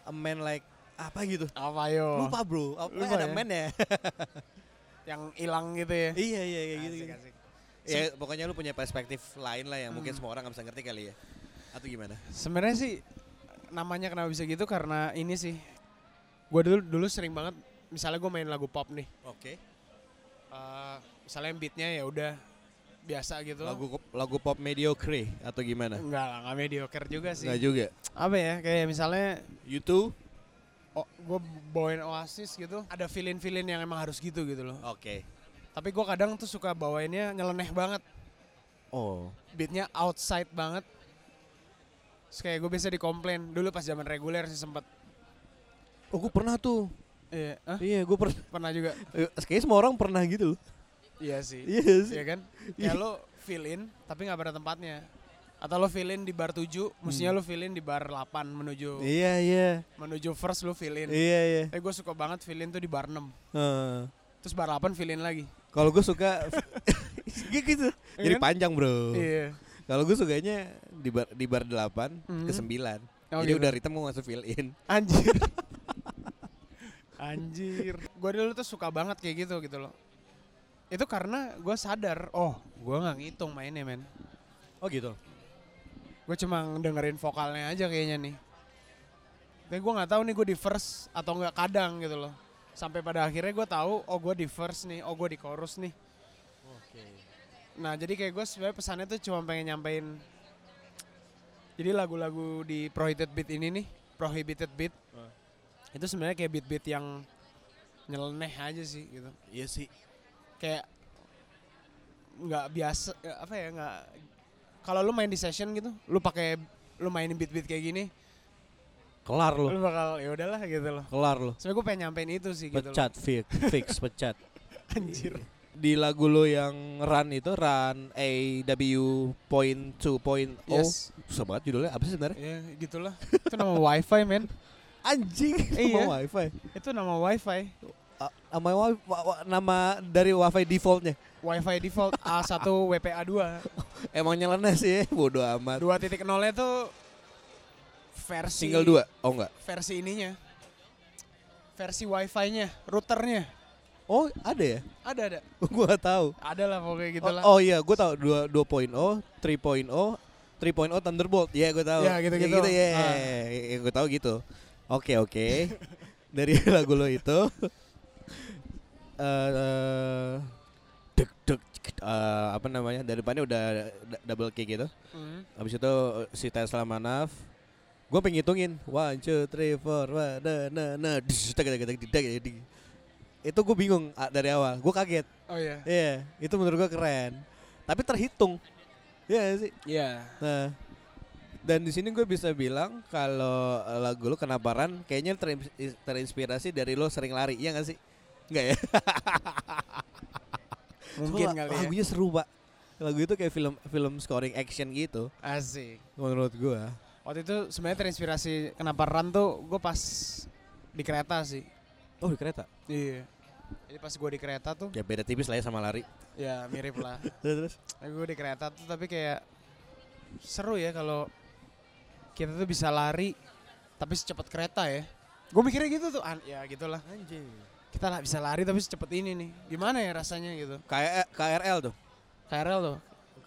A man like apa gitu. apa yo? Lupa bro. Apa Lupa ada ya? man ya? Yang hilang gitu ya. iya iya kayak gitu. Gitu. asik. Ya pokoknya lu punya perspektif lain lah yang mungkin Hmm. semua orang nggak bisa ngerti kali ya. Atau gimana? Sebenarnya sih namanya kenapa bisa gitu karena ini sih. Gue dulu dulu sering banget misalnya gue main lagu pop nih. Oke. eh, misalnya beatnya ya udah biasa gitu. Lagu lagu pop mediocre atau gimana? Enggak lah, nggak mediocre juga sih. Enggak juga. Apa ya? Kayak misalnya YouTube. Oh, gue bawain Oasis gitu, ada feeling-feeling yang emang harus gitu gitu loh. Oke. Tapi gue kadang tuh suka bawainnya nyeleneh banget, Oh. beatnya outside banget. Terus kayak gue biasa dikomplain dulu pas zaman reguler sih sempet. Oh, gue pernah tuh. Iya, Hah? Iya, gue pernah. pernah juga. Kayaknya semua orang pernah gitu loh. Iya sih. Iya sih. Iya kan? Kayak lo fill in tapi nggak pada tempatnya. Atau lo fill in di bar 7, mestinya lo fill in di bar 8 menuju Iya, iya. menuju first lo fill in. Iya, iya. Tapi gue suka banget fill in tuh di bar 6. Heeh. Terus bar 8 fill in lagi. Kalau gue suka gitu. Iya Jadi kan? panjang, Bro. Iya. Kalau gue sukanya di bar di bar 8 ke Mhm. 9. Oh, Jadi gitu. udah ritme gue masuk fill in. Anjir. Anjir. Gue dulu tuh suka banget kayak gitu gitu loh. Itu karena gue sadar, oh gue nggak ngitung mainnya men. Oh gitu. Gue cuma dengerin vokalnya aja kayaknya nih. Tapi gue nggak tahu nih gue di first atau nggak kadang gitu loh. Sampai pada akhirnya gue tahu, oh gue di first nih, oh gue di chorus nih. Oke. Nah jadi kayak gue sebenarnya pesannya tuh cuma pengen nyampein. Jadi lagu-lagu di Prohibited Beat ini nih, Prohibited Beat. Ah. Itu sebenarnya kayak beat-beat yang nyeleneh aja sih gitu. Iya sih. Kayak nggak biasa ya, apa ya nggak kalau lu main di session gitu, lu pakai lu mainin beat-beat kayak gini, Kelar lo. lu bakal ya udahlah gitu loh. Kelar lo. Sebenarnya gue pengen nyampein itu sih gitu. Pecat fix, fix pecat. Anjir. Di lagu lo yang run itu run AW point 2.0. Yes. Susah banget judulnya apa sih sebenarnya? Ya gitulah. itu nama wifi men. Anjing. Iya. Sama wifi. Itu nama wifi. A- Nama wi- wa- wa- nama dari wifi defaultnya. Wi-Fi default A1 WPA2. Emang nyeleneh sih, bodoh amat. 2.0 nya tuh versi Single dua? Oh enggak. Versi ininya. Versi Wi-Fi-nya, routernya. Oh ada ya? Ada ada. gua tahu. Ada lah pokoknya gitu lah. Oh, oh iya, gua tahu 2 2.0, 3.0, 3.0 Thunderbolt. Iya, gua tahu. Ya, gitu-gitu. Ya, ya. Ah. Ya, gua tahu gitu. Oke, oke. Dari lagu lo itu eh dek dek eh, apa namanya? Dari depannya udah double kick gitu. Hmm. Habis itu eh, si Tesla Manaf Gue pengen ngitungin One, two, three, four one, na, na, na. Itu gue bingung ah, dari awal Gue kaget Oh iya. Iya Itu menurut gue keren Tapi terhitung Iya nggak sih Iya. Nah dan di sini gue bisa bilang kalau eh, lagu lu kenapa Ran kayaknya terin- terinspirasi dari lo sering lari, iya gak sih? Enggak ya? Mungkin Soalnya kali ya. Lagunya seru, Pak. Lagu itu kayak film film scoring action gitu Asik. menurut gue. Waktu itu sebenarnya terinspirasi kenapa run tuh gue pas di kereta sih. Oh, di kereta. Iya. Jadi pas gue di kereta tuh, Ya beda tipis lah ya sama lari. ya mirip lah. Terus terus. gue di kereta tuh tapi kayak seru ya kalau kita tuh bisa lari tapi secepat kereta ya. Gue mikirnya gitu tuh, an- ya gitulah. Anjing. Kita lah bisa lari tapi secepat ini nih. Gimana ya rasanya gitu? Kayak KRL tuh. KRL tuh.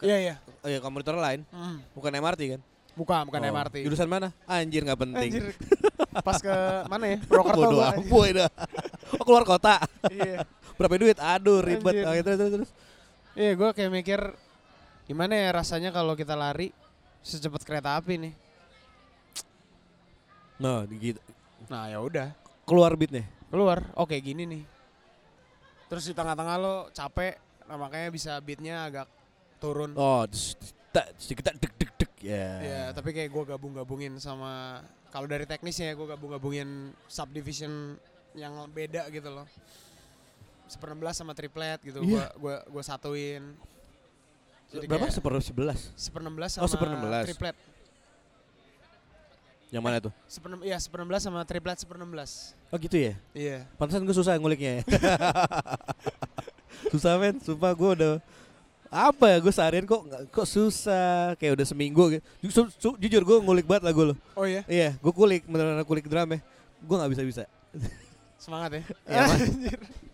Iya iya. Oh ya komuter lain, Hmm. bukan MRT kan? Bukan bukan Oh, MRT. Jurusan mana? Anjir nggak penting. Anjir. Pas ke mana ya? Purwokerto Bodoh gua, anjir. Oh keluar kota. Iya. Berapa duit? Aduh ribet. Anjir. Oh, terus terus terus. Iya, gue kayak mikir gimana ya rasanya kalau kita lari secepat kereta api nih. Nah, gitu. Nah, ya udah, Keluar beatnya. Keluar. Oh, kayak gini nih. Terus di tengah-tengah lo capek, nah makanya bisa beatnya agak turun. Oh, kita deg deg deg ya. Ya, tapi kayak gue gabung-gabungin sama kalau dari teknisnya ya gue gabung-gabungin subdivision yang beda gitu loh. Seperenbelas sama triplet gitu, gua gua gua satuin. Jadi Berapa? Seper sebelas. seperenbelas Oh, sama seperenbelas. triplet. Yang mana tuh? Seperenem, iya seperenbelas sama triplet seperenbelas. Oh gitu ya. Iya. Pantesan gue susah nguliknya ya. susah men, sumpah gue udah apa ya gue seharian kok kok susah kayak udah seminggu gitu. Su- su- jujur gue ngulik banget lagu lo. Oh iya, Iya, gue kulik beneran kulik drum ya. Gue nggak bisa bisa. semangat ya. Iya.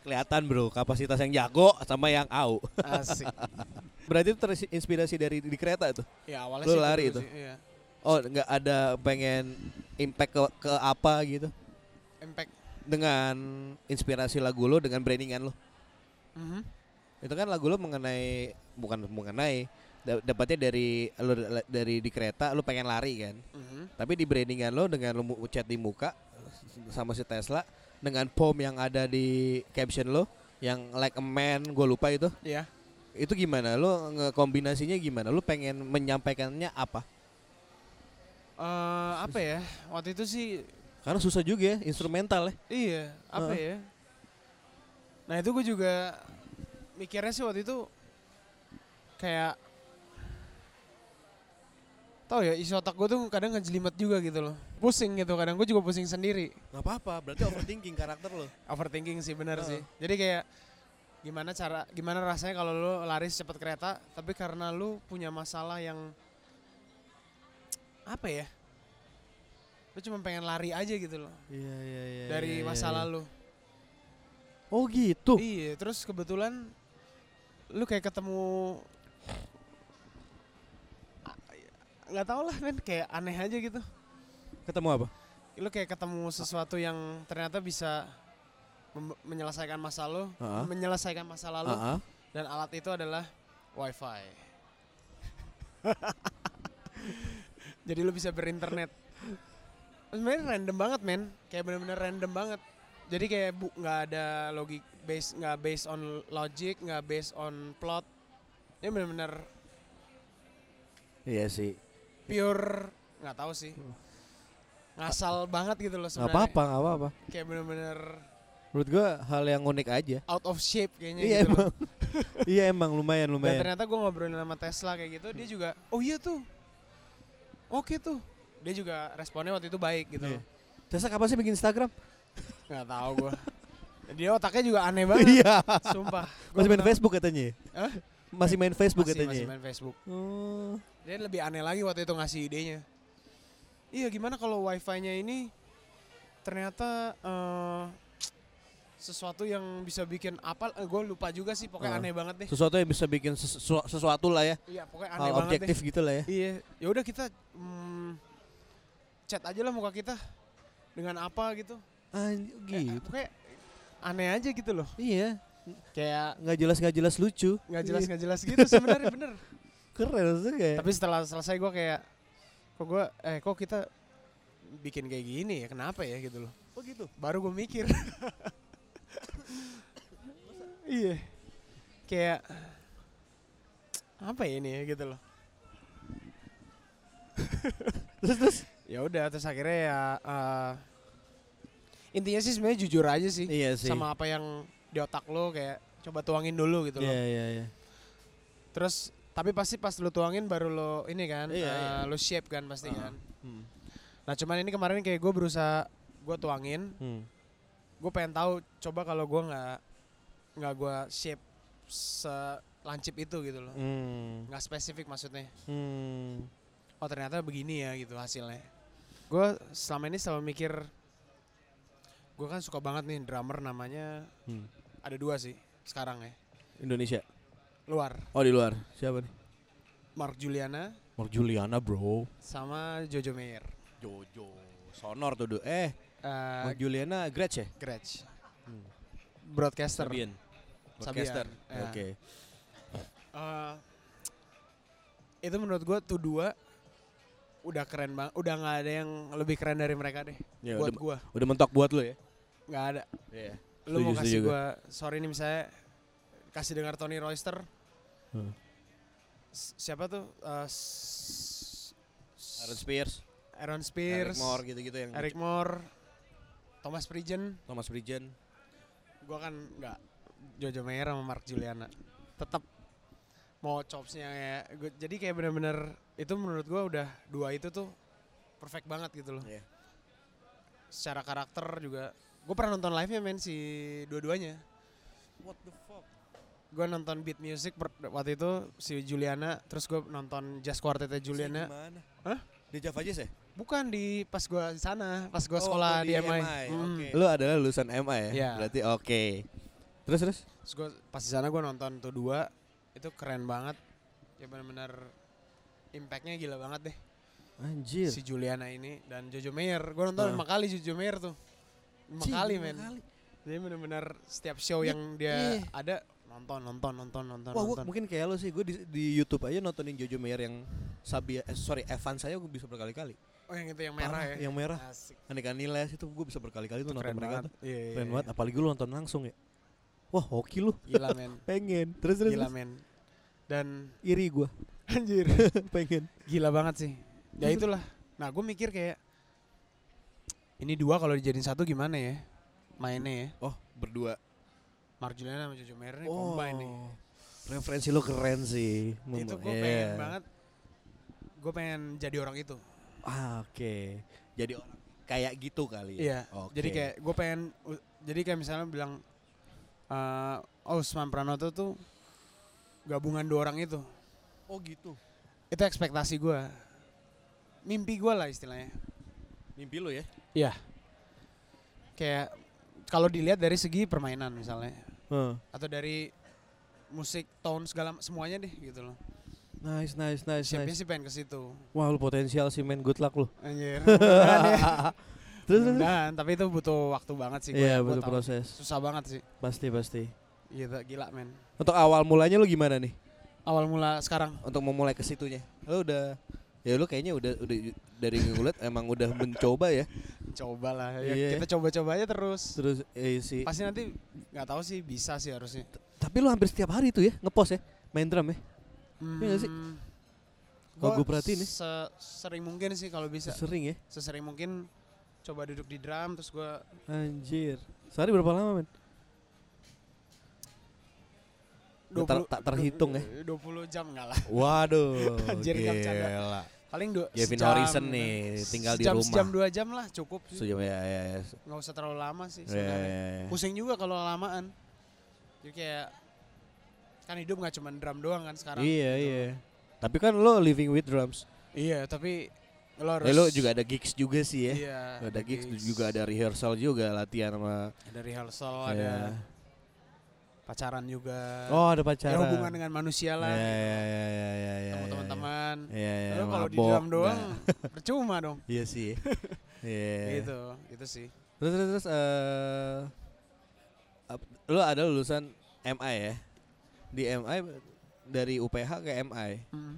Kelihatan bro, kapasitas yang jago sama yang au. Asik. Berarti itu terinspirasi dari di kereta itu. Ya awalnya Lu sih lari dulu itu? sih, Iya. Oh, nggak ada pengen impact ke, ke apa gitu Impact. dengan inspirasi lagu lo dengan brandingan lo. Mhm. Itu kan lagu lo mengenai bukan mengenai da- dapatnya dari lo dari di kereta lo pengen lari kan. Mhm. Tapi di brandingan lo dengan lo chat di muka sama si Tesla dengan pom yang ada di caption lo yang like a man gue lupa itu Iya. itu gimana lo ngekombinasinya gimana lo pengen menyampaikannya apa Eh, apa ya? Waktu itu sih karena susah juga ya instrumental ya Iya, apa Heeh. ya? Nah itu gue juga mikirnya sih waktu itu kayak tau ya isi otak gue tuh kadang ngejelimet juga gitu loh. Pusing gitu kadang gue juga pusing sendiri. Nggak apa-apa berarti overthinking karakter lo. Overthinking sih bener Heeh. sih. Jadi kayak gimana cara gimana rasanya kalau lu lari secepat kereta tapi karena lu punya masalah yang apa ya? Lu cuma pengen lari aja gitu loh. Iya iya iya dari masa lalu oh gitu? Iya, terus kebetulan lu kayak ketemu nggak tau lah men kayak aneh aja gitu. ketemu apa Lu kayak ketemu sesuatu yang ternyata bisa menyelesaikan masa lu, Heeh. menyelesaikan masa lalu ah. dan alat itu adalah wifi. Jadi lu bisa berinternet. Sebenarnya random banget men, kayak bener-bener random banget. Jadi kayak bu nggak ada logik base nggak based on logic, nggak based on plot. Ini bener-bener iya sih pure nggak tahu sih. Ngasal banget gitu loh nggak sebenarnya. apa-apa nggak apa-apa Kayak bener-bener menurut gua hal yang unik aja out of shape kayaknya iya gitu emang iya emang lumayan Dan lumayan ternyata gue ngobrolin sama Tesla kayak gitu, dia juga, oh iya tuh, oke tuh. Dia juga responnya waktu itu baik gitu. Iya. loh. Tessa kapan sih bikin Instagram Nggak tahu gue. Dia otaknya juga aneh banget. iya Sumpah. Masih main pernah- Facebook katanya ya? Hah? Masih main Facebook Masih, katanya masih main Facebook. Oh. Dia lebih aneh lagi waktu itu ngasih idenya. Iya gimana kalau wifi-nya ini ternyata eh, sesuatu yang bisa bikin apa? gue lupa juga sih. Pokoknya Ah. aneh banget deh. sesuatu yang bisa bikin sesu- sesuatu lah ya Iya pokoknya aneh hal banget objektif deh. gitu lah ya Iya. Ya udah kita hmm, chat aja lah muka kita dengan apa gitu. Anj- Kayak- gitu Pokoknya aneh aja gitu loh. iya Kayak nggak jelas nggak jelas lucu nggak jelas Iya. nggak jelas gitu sebenarnya bener. keren maksudnya kayak Tapi setelah selesai gue kayak kok gue eh kok kita bikin kayak gini ya kenapa ya gitu loh. oh gitu Baru gue mikir. iya. Kayak apa ya ini ya gitu loh. terus terus Ya udah terus akhirnya ya eh, intinya sih sebenarnya jujur aja sih. iya sih sama apa yang di otak lo kayak coba tuangin dulu gitu loh. iya iya iya Terus tapi pasti pas lo tuangin baru lo ini kan, Iya, eh, iya. lo shape kan pasti Ah. kan. Hmm. Nah cuman ini kemarin kayak gue berusaha gue tuangin, Hmm. gue pengen tahu coba kalau gue nggak nggak gue shape selancip itu gitu loh, Hmm. nggak spesifik maksudnya. Hmm. Oh ternyata begini ya gitu hasilnya. Gue selama ini selalu mikir, gue kan suka banget nih drummer namanya Hmm. Ada dua sih sekarang ya, Indonesia luar oh di luar siapa nih Mark Juliana Mark Juliana bro sama Jojo Meyer. Jojo sonor tuh eh Eh, Mark Juliana Gretsch ya Gretsch. Hmm. Broadcaster. Sabian Sabian, Podcaster ya. oke Eh, itu menurut gua tuh dua udah keren banget. Udah nggak ada yang lebih keren dari mereka deh. ya buat udah, gua udah mentok buat lu ya nggak ada. Iya. Lu mau kasih gua sorry nih misalnya kasih dengar Tony Royster. Hmm. Siapa tuh? S- Aaron Spears, Aaron Eric Spears, Moore gitu-gitu yang Eric Moore, Thomas Pridgen. Thomas Bridgen. Gua kan nggak Jojo Mayer sama Mark Juliana. Tetap mau chopsnya ya. Gua- jadi kayak bener-bener itu menurut gua udah dua itu tuh perfect banget gitu loh. Iya. Secara karakter juga. Gue pernah nonton live nya men si dua-duanya. What the fuck? Gue nonton beat music per- waktu itu si Juliana, terus gue nonton jazz quartetnya Juliana. Hah? Di Java Jazz ya? Bukan di pas gue di sana, pas gue Oh, sekolah oh, di, MI. Hmm. Oke. Lu adalah lulusan MI ya? Iya. Berarti oke. Terus terus? Terus gue pas di sana gue nonton tuh dua, itu keren banget. Ya benar-benar impactnya gila banget deh. Anjir. Si Juliana ini dan Jojo Mayer. Gue nonton Ah. lima kali Jojo Mayer tuh. Kali men. kali. Jadi benar-benar setiap show Iya, yang dia iya. ada nonton nonton nonton nonton Wah, gua nonton. mungkin kayak lo sih. Gue di, di YouTube aja nontonin Jojo Mayer yang Sabia, eh, sorry Evan saya gue bisa berkali-kali. Oh yang itu yang merah Parah, ya. Yang merah. Asik. Aneka Niles itu gue bisa berkali-kali tuh nonton mereka tuh. Iya, iya, Keren iya. banget. Apalagi lu nonton langsung ya. Wah, hoki lu. Gila men. Pengen. Terus terus. Gila men. Dan Iri gue. anjir. Pengen. Gila banget sih. Ya itulah. Nah gue mikir kayak ini dua kalau dijadiin satu gimana ya mainnya ya. Oh, berdua. Mark Juliana sama Jojo Mayer ini combine nih. Oh. Referensi lo keren sih. Itu Mem- gue iya. pengen banget. Gue pengen jadi orang itu. Ah, oke. Jadi orang kayak gitu kali ya. Iya. Oke. Jadi kayak gue pengen. Jadi kayak misalnya bilang, oh Usman Pranoto tuh gabungan dua orang itu. Oh gitu. Itu ekspektasi gue. Mimpi gue lah istilahnya. Mimpi lo ya? Iya. Kayak kalau dilihat dari segi permainan misalnya Heeh. atau dari musik tone segala semuanya deh gitu loh. Nice, nice, nice, Siapnya nice. sih pengen ke situ. Wah, lu potensial sih, men. Good luck lu. Anjir. terus, terus. Mudah-mudahan, tapi itu butuh waktu banget sih Iya, gua butuh tahu. proses. Susah banget sih. Pasti, pasti. Gila, gila men. Untuk awal mulanya lu gimana nih? Awal mula sekarang Untuk memulai ke situnya. Lu udah ya lu kayaknya udah udah dari ngulet emang udah mencoba ya. Coba lah ya Iya. kita coba-coba aja terus. Terus eh, sih. Pasti nanti nggak tahu sih bisa sih harusnya. Tapi lu hampir setiap hari tuh ya ngepost ya, main drum ya. Hmm, Iya sih? Kalau gua perhatiin nih. se- sering mungkin sih kalau bisa. Sering ya. Sesering mungkin coba duduk di drum terus gua Anjir. Sehari berapa lama, men? Tak ter- tak terhitung ya. 20 jam enggak lah. Waduh. Anjir, gila. Paling dua Gavin sejam, Harrison nih, tinggal di sejam, rumah. Sejam dua jam lah cukup sih. Sejam ya, ya, ya. Nggak usah terlalu lama sih Ya, sebenarnya. ya, ya. Pusing juga kalau lamaan. Jadi kayak kan hidup nggak cuma drum doang kan sekarang. Iya, gitu. iya. Tapi kan lo living with drums. Iya, tapi lo harus Eh, lo juga ada gigs juga sih ya. Iya, ada gigs, juga ada rehearsal juga latihan sama ada rehearsal, Iya. ada pacaran juga. Oh, ada ya pacaran. hubungan dengan manusia lah. Ya, gitu. ya, ya, ya, ya, ya, Sama ya, teman-teman. Iya, iya, Lalu kalau di drum doang enggak. percuma dong. Iya sih. Iya. Gitu, itu sih. Terus terus, terus eh ap- lo ada lulusan MI ya? Di MI dari UPH ke MI. Mm.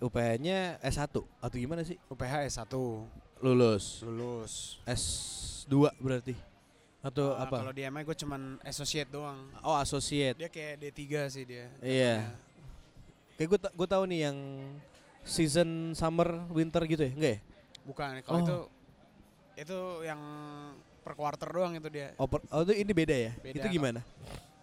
UPH-nya S1 atau gimana sih? UPH S1 Lulus. lulus. S2 berarti. Atau Ah, apa? Kalau di MI gue cuman associate doang. Oh, associate. Dia kayak D3 sih dia. Iya. jatuhnya. Kayak gue gue tahu nih yang season summer winter gitu ya? Enggak ya? Bukan, kalau Oh. itu itu yang per quarter doang itu dia. Oh, per- oh, itu ini beda ya? Beda. Itu gimana?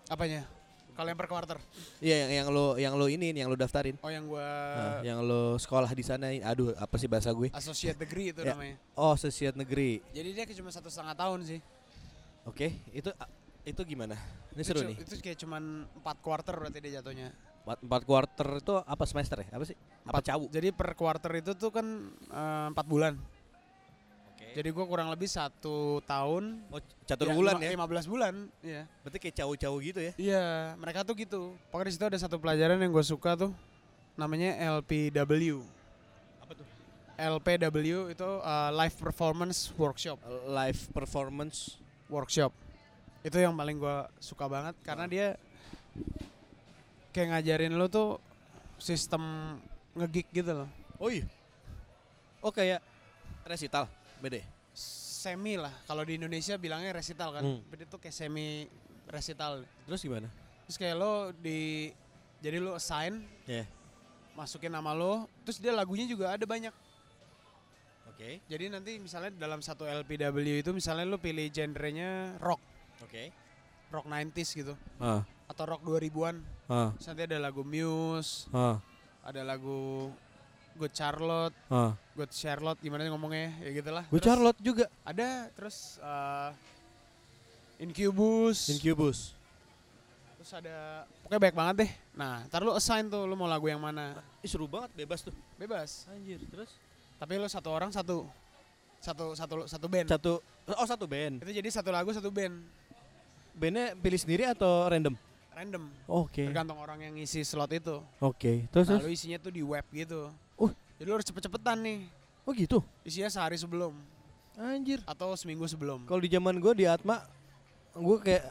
Apanya? Kalau yang per quarter? Iya, yang, yang lo yang lo ini yang lo daftarin. Oh yang gua Nah, yang lo sekolah di sana. Aduh, apa sih bahasa gue? associate degree itu Ya. namanya. Oh, associate negeri. Jadi dia cuma satu setengah tahun sih. Oke, itu itu gimana? Ini seru itu, nih. Itu kayak cuman empat quarter berarti dia jatuhnya. Empat, empat quarter itu apa semester ya? Apa sih? Apa cawu? Jadi per quarter itu tuh kan eh, empat bulan. Oke. Jadi gua kurang lebih satu tahun. Oh, catur bulan ya? lima- 15 bulan. Iya. Berarti kayak cawu-cawu gitu ya? Iya, mereka tuh gitu. Pokoknya di situ ada satu pelajaran yang gue suka tuh, namanya LPW. Apa tuh? LPW itu uh, Live Performance Workshop. Live performance. Workshop. Itu yang paling gue suka banget karena dia kayak ngajarin lo tuh sistem ngegig gitu loh. Oh iya. Oh kayak resital, beda. ya? semi lah. Kalau di Indonesia bilangnya resital kan. Hmm. Tapi itu kayak semi resital. Terus gimana? Terus kayak lo di jadi lo assign Ya. masukin nama lo, terus dia lagunya juga ada banyak. Oke. Jadi nanti misalnya dalam satu LPW itu misalnya lo pilih genrenya rock, Oke. rock 90s gitu Ah. atau rock 2000-an. Ah. Terus nanti ada lagu Muse, Ah. ada lagu Good Charlotte, Ah. Good Charlotte gimana sih ngomongnya ya gitulah. Terus Charlotte juga. Ada terus eh, Incubus. Incubus. Terus ada pokoknya banyak banget deh. Nah, ntar lu assign tuh lu mau lagu yang mana. Ih, seru banget bebas tuh. Bebas. Anjir, terus Tapi lu satu orang satu satu satu satu band. satu oh satu band. Itu jadi satu lagu satu band. Bandnya pilih sendiri atau random? Random. Oke. Tergantung orang yang ngisi slot itu. Oke. Terus Nah, terus. lu isinya tuh di web gitu. Uh. Jadi lu harus cepet-cepetan nih. Oh gitu. Isinya sehari sebelum Anjir. atau seminggu sebelum. Kalau di zaman gue di Atma, gue kayak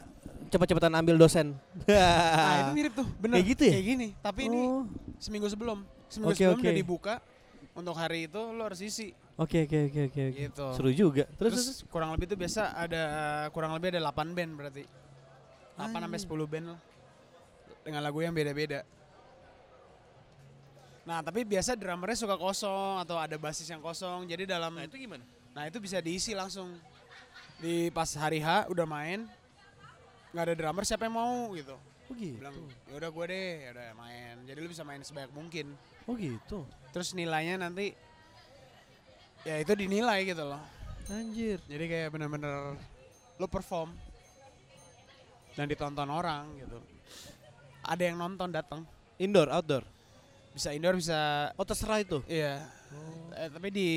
cepet-cepetan ambil dosen. Nah, itu mirip tuh, bener. Kayak gitu ya? Kayak gini, tapi ini Oh. seminggu sebelum. Seminggu Oke, sebelum oke. udah dibuka. Untuk hari itu lu harus isi Oke oke oke oke. oke. gitu. Seru juga. Terus, Terus, terus. kurang lebih tuh biasa ada kurang lebih ada 8 band berarti. 8 sampai Anjing. 10 band lah. Dengan lagu yang beda-beda. Nah, tapi biasa drummernya suka kosong atau ada basis yang kosong. Jadi dalam Nah itu gimana? Nah, itu bisa diisi langsung. Di pas hari H udah main nggak ada drummer siapa yang mau gitu. Oh gitu. Bilang, ya udah gue deh, ya udah main. Jadi lu bisa main sebanyak mungkin. Oh gitu. Terus nilainya nanti ya itu dinilai gitu loh. Anjir. Jadi kayak bener-bener lu perform dan ditonton orang gitu. Ada yang nonton datang. Indoor, outdoor. Bisa indoor bisa Oh terserah itu. iya. Eh, tapi di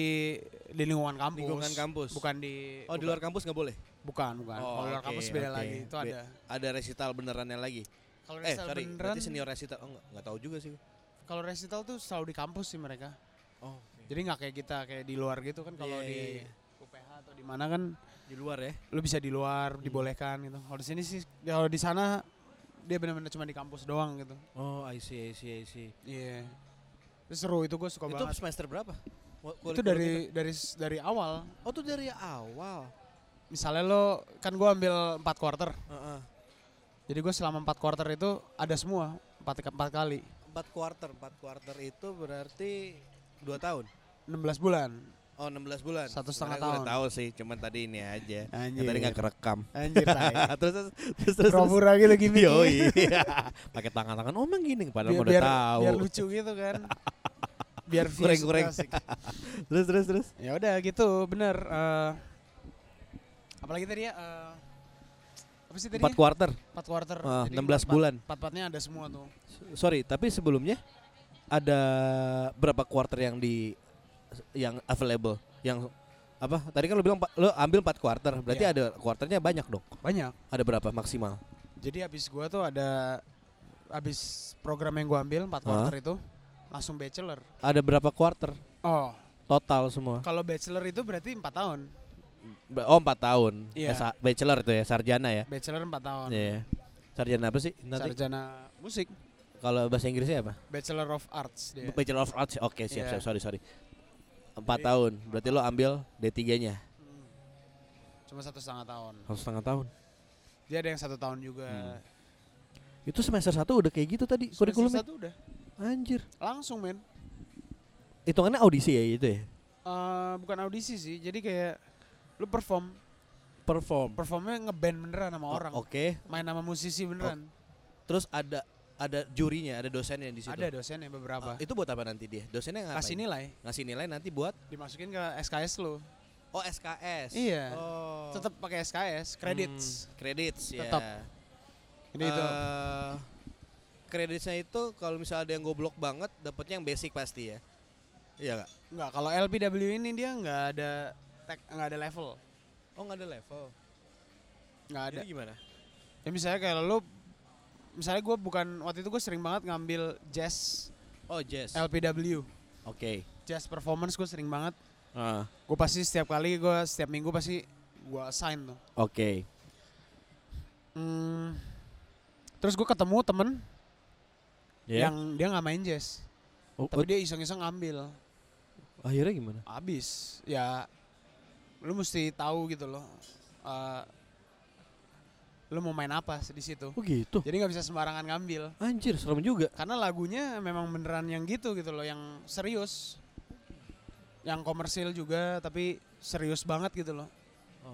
di lingkungan kampus. Lingkungan kampus. Bukan di Oh di luar kampus nggak boleh? bukan, bukan. Oh, Kalau di luar kampus beda oke. lagi. Itu Be- ada. Ada resital benerannya lagi. Kalau Eh resital sorry, beneran berarti senior resital. Oh nggak, nggak tahu juga sih. Kalau resital tuh selalu di kampus sih mereka. Oh. Jadi nggak kayak kita kayak di luar gitu kan kalau Iya, di iya, iya. UPH atau di mana kan Di luar ya? lu bisa di luar Hmm. dibolehkan gitu. Kalau di sini sih kalau di sana dia benar-benar cuma di kampus doang gitu. Oh I see, I see, I see. Iya. Itu seru itu gue suka itu banget. semester berapa? Wa- Itu dari dari dari awal. kita? Oh itu dari awal. Misalnya lo kan gue ambil 4 quarter. Heeh. Jadi gue selama 4 quarter itu ada semua 4 empat kali. Empat quarter, empat quarter itu berarti dua tahun. 16 bulan. Oh 16 bulan. Satu setengah Sebenarnya tahun. tahu sih, cuman tadi ini aja. Anjir. Yang tadi nggak kerekam. Anjir terus terus terus terus. Pura-pura gitu gimmick. Yo iya. Pakai tangan-tangan. Oh emang gini padahal biar, udah biar, tahu. biar lucu gitu kan. biar Goreng-goreng. asik. Terus terus terus. Ya udah gitu, bener. eh, apalagi tadi ya? eh, apa sih tadi? Empat quarter. 4 quarter. Jadi 16 empat- bulan. Empat-empatnya ada semua tuh. Sorry, tapi sebelumnya ada berapa quarter yang di yang available? Yang apa? Tadi kan lu bilang lu ambil 4 quarter, berarti Iya. ada quarternya banyak dong. Banyak. Ada berapa maksimal? Jadi habis gua tuh ada habis program yang gua ambil 4 quarter itu langsung bachelor. Ada berapa quarter Oh, total semua? kalau bachelor itu berarti 4 tahun. Oh 4 tahun. Iya. Eh, sa- bachelor itu ya, sarjana ya. Bachelor 4 tahun. Iya. Sarjana apa sih? Nanti Sarjana musik, kalau bahasa Inggrisnya apa? Bachelor of Arts dia. Bachelor of Arts. Oke, siap, Iya. siap. Sorry, sorry. Empat Jadi- tahun. Berarti lo ambil D3-nya. Hmm. Cuma satu setengah tahun. Satu setengah tahun. Dia ada yang satu tahun juga. Hmm. Itu semester satu udah kayak gitu tadi Semester kurikulumnya. satu udah Anjir. langsung men. Hitungannya audisi ya itu ya? Eh, bukan audisi sih, jadi kayak lu perform, Perform. performnya ngeband beneran sama orang, Oke. main sama musisi beneran. Terus ada ada jurinya, ada dosennya di situ. Ada dosennya beberapa. Ah, itu buat apa nanti dia? Dosennya ngapain? Kasih nilai, Ngasih nilai nanti buat dimasukin ke SKS lu. oh SKS. Iya. Oh. Tetap pakai SKS, credits. Hmm, credits ya. Tetap. Jadi itu Eh, Kreditnya itu kalau misalnya ada yang goblok banget, dapatnya yang basic pasti ya. Iya gak? enggak kalau LPW ini dia nggak ada tag, nggak ada level, Oh nggak ada level. nggak ada. Jadi gimana? Ya misalnya kayak lu misalnya gue bukan waktu itu gue sering banget ngambil jazz Oh jazz. LPW, Oke. jazz performance gue sering banget. Ah, Gue pasti setiap kali gue setiap minggu pasti gue assign tuh. Oke. Hmm, terus gue ketemu temen Ya. yang dia nggak main jazz, Oh, tapi dia iseng-iseng ngambil. akhirnya gimana? Abis, ya lu mesti tahu gitu loh. eh, lu mau main apa di situ. Oh gitu. Jadi nggak bisa sembarangan ngambil. Anjir, serem juga. Karena lagunya memang beneran yang gitu gitu loh, yang serius. Yang komersil juga tapi serius banget gitu loh.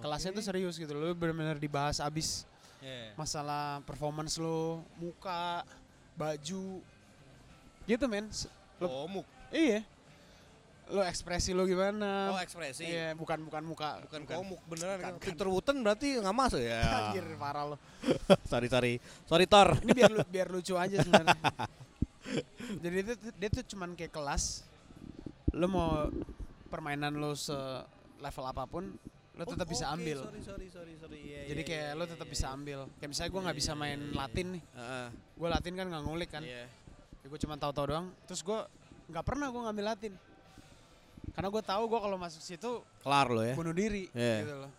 Kelasnya tuh serius gitu loh. Bener-bener dibahas abis Iya. masalah performance lo, muka, baju. Gitu men. Lo- Komuk. Iya. Lo ekspresi lo gimana? Oh, ekspresi. Iya, bukan bukan muka. Bukan komuk beneran. Bukan, kan. bukan. Peter Wooten berarti nggak masuk ya. Anjir, parah lo. sorry sorry. Sorry Thor. Ini biar lu, biar lucu aja sebenarnya. Jadi itu dia tuh cuman kayak kelas. Lo mau permainan lo se level apa pun, lo tetap bisa ambil. Oh, Sorry sorry sorry sorry. Iya, Jadi iya, kayak iya, lo iya, tetap iya. bisa ambil. Kayak misalnya gue nggak bisa main Iya, iya, Latin nih. Heeh. Gue Latin kan nggak ngulik kan. Iya. Ya, gue cuma tahu-tahu doang. Terus gue nggak pernah gue ngambil Latin. Karena gue tahu gue kalau masuk situ Kelar lo ya. bunuh diri Iya. gitu loh.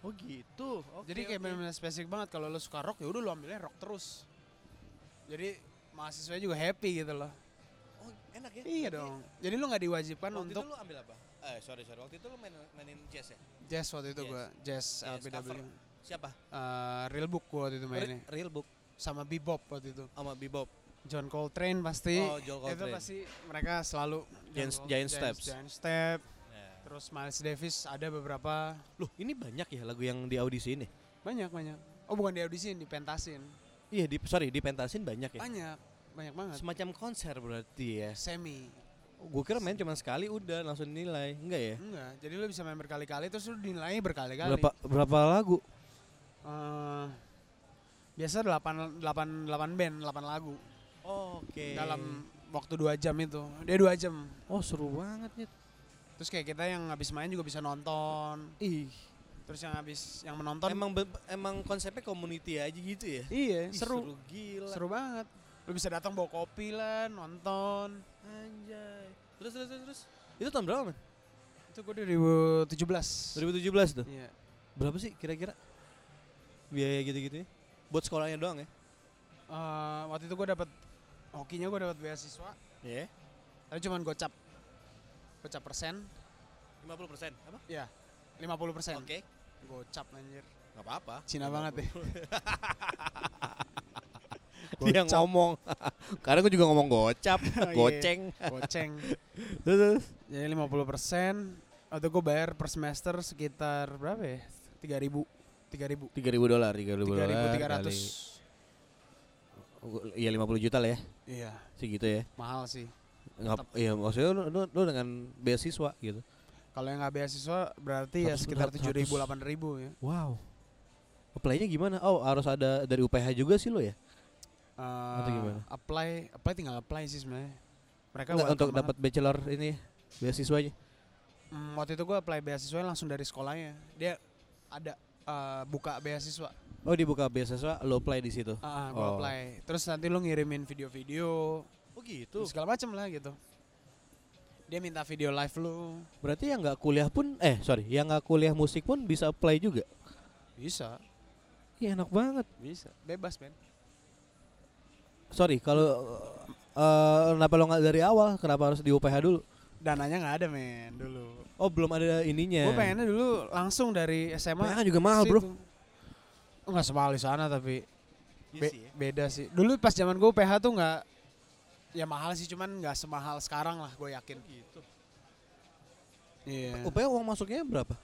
Oh gitu. Jadi kayak benar-benar spesifik banget kalau lo suka rock ya udah lo ambilnya rock terus. Jadi mahasiswa juga happy gitu loh. Oh, enak ya. Iya dong. Jadi lu nggak diwajibkan Waktu untuk itu lu ambil apa? Eh, sorry sorry. Waktu itu lu main mainin jazz ya? jazz waktu itu Jazz. gua, jazz Jazz, LBW. cover. Siapa? Eh, real book gua waktu itu mainnya. Re- Real Book Sama bebop waktu itu. sama Bebop. John Coltrane pasti. Oh, John Itu Coltrane. pasti mereka selalu Giant- John Col- Giant Steps. Giant Step. Ya. Terus Miles Davis ada beberapa Loh, ini banyak ya lagu yang di audisi ini? banyak banyak. Oh bukan di audisi di pentasin. Iya, di sorry, di pentasin banyak ya. Banyak banyak banget. Semacam konser berarti ya. Semi. gue kira main cuma sekali udah langsung dinilai. Enggak ya? Enggak. Jadi lu bisa main berkali-kali terus lu dinilai berkali-kali. Berapa berapa lagu? Eh, biasa 8 8 8 band, 8 lagu Oke. dalam waktu 2 jam itu. Dia 2 jam. Oh, seru banget nih. Terus kayak kita yang habis main juga bisa nonton. Ih, Terus yang habis yang menonton emang be- emang konsepnya community aja gitu ya? iya, Ih, seru. seru gila. Seru banget. Lu bisa datang bawa kopi lah, nonton. Anjay. Terus terus terus. terus. Itu tahun berapa, Man? Itu gue 2017. 2017 tuh. Iya. Berapa sih kira-kira? Biaya gitu-gitu ya? Buat sekolahnya doang ya? Eh, waktu itu gue dapat hokinya gue dapat beasiswa. Iya. Tapi cuman gocap. Gocap persen. 50% apa? Ya, 50 persen. Oke. Gocap anjir. Gak apa-apa. Cina banget deh. Dia ngomong. Karena gue juga ngomong gocap, Iya. goceng. Goceng. Terus. Jadi 50 persen. Waktu gue bayar per semester sekitar berapa ya? 3 ribu. 3 ribu. 3000 dolar, 3000 dolar. 3.300. kali- Iya 50 juta lah ya, Iya, segitu ya. mahal sih. Nggak, iya maksudnya lu, lu, lu dengan beasiswa gitu. Kalau yang nggak beasiswa berarti ya 100, sekitar 100. 7 ribu, 8 ribu ya. Wow. Apply-nya gimana? Oh harus ada dari UPH juga sih lo ya? Eh, gimana? Apply, apply tinggal apply sih sebenarnya. Mereka Nggak, untuk dapat bachelor ini beasiswanya. Hmm, waktu itu gue apply beasiswa langsung dari sekolahnya. Dia ada eh, buka beasiswa. Oh dibuka beasiswa, lo apply di situ. Ah, gue Oh. apply. Terus nanti lu ngirimin video-video, Oh gitu. segala macam lah gitu. Dia minta video live lu, Berarti yang nggak kuliah pun, eh sorry, yang nggak kuliah musik pun bisa apply juga. bisa, Iya enak banget. bisa, bebas men. Sorry kalau eh kenapa lo nggak dari awal? Kenapa harus di UPH dulu? Dananya nggak ada men dulu. Oh belum ada ininya. Gue pengennya dulu langsung dari SMA. UPH juga mahal bro. Nggak semahal di sana tapi Iya be- ya. beda sih. Dulu pas zaman gue PH tuh nggak ya mahal sih cuman nggak semahal sekarang lah gue yakin. Gitu. Iya. UPH uang masuknya berapa?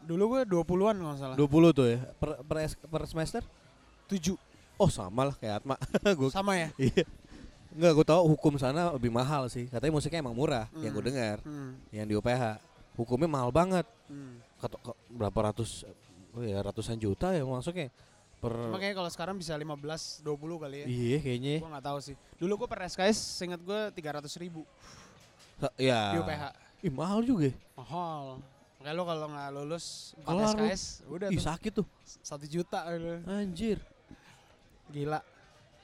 Dulu gue 20-an kalau nggak salah. 20 tuh ya per, per, per semester? 7 Oh sama lah kayak Atma. Gua sama ya. Iya. Enggak, gue tau hukum sana lebih mahal sih. Katanya musiknya emang murah yang gue Hmm. dengar. Hmm. Yang di UPH. Hukumnya mahal banget. Hmm. Kata, berapa ratus oh ya ratusan juta ya masuknya. Per Cuma kayaknya kalau sekarang bisa 15 20 kali ya. Iya kayaknya. Gue nggak tahu sih. Dulu gue per SKS seingat gue 300 ribu Sa- Ya. di UPH. Ih mahal juga. ya. Mahal. Makanya lo kalau nggak lulus 4 Kelar lu. SKS udah Ih tuh sakit tuh. satu juta gitu. Anjir. Gila.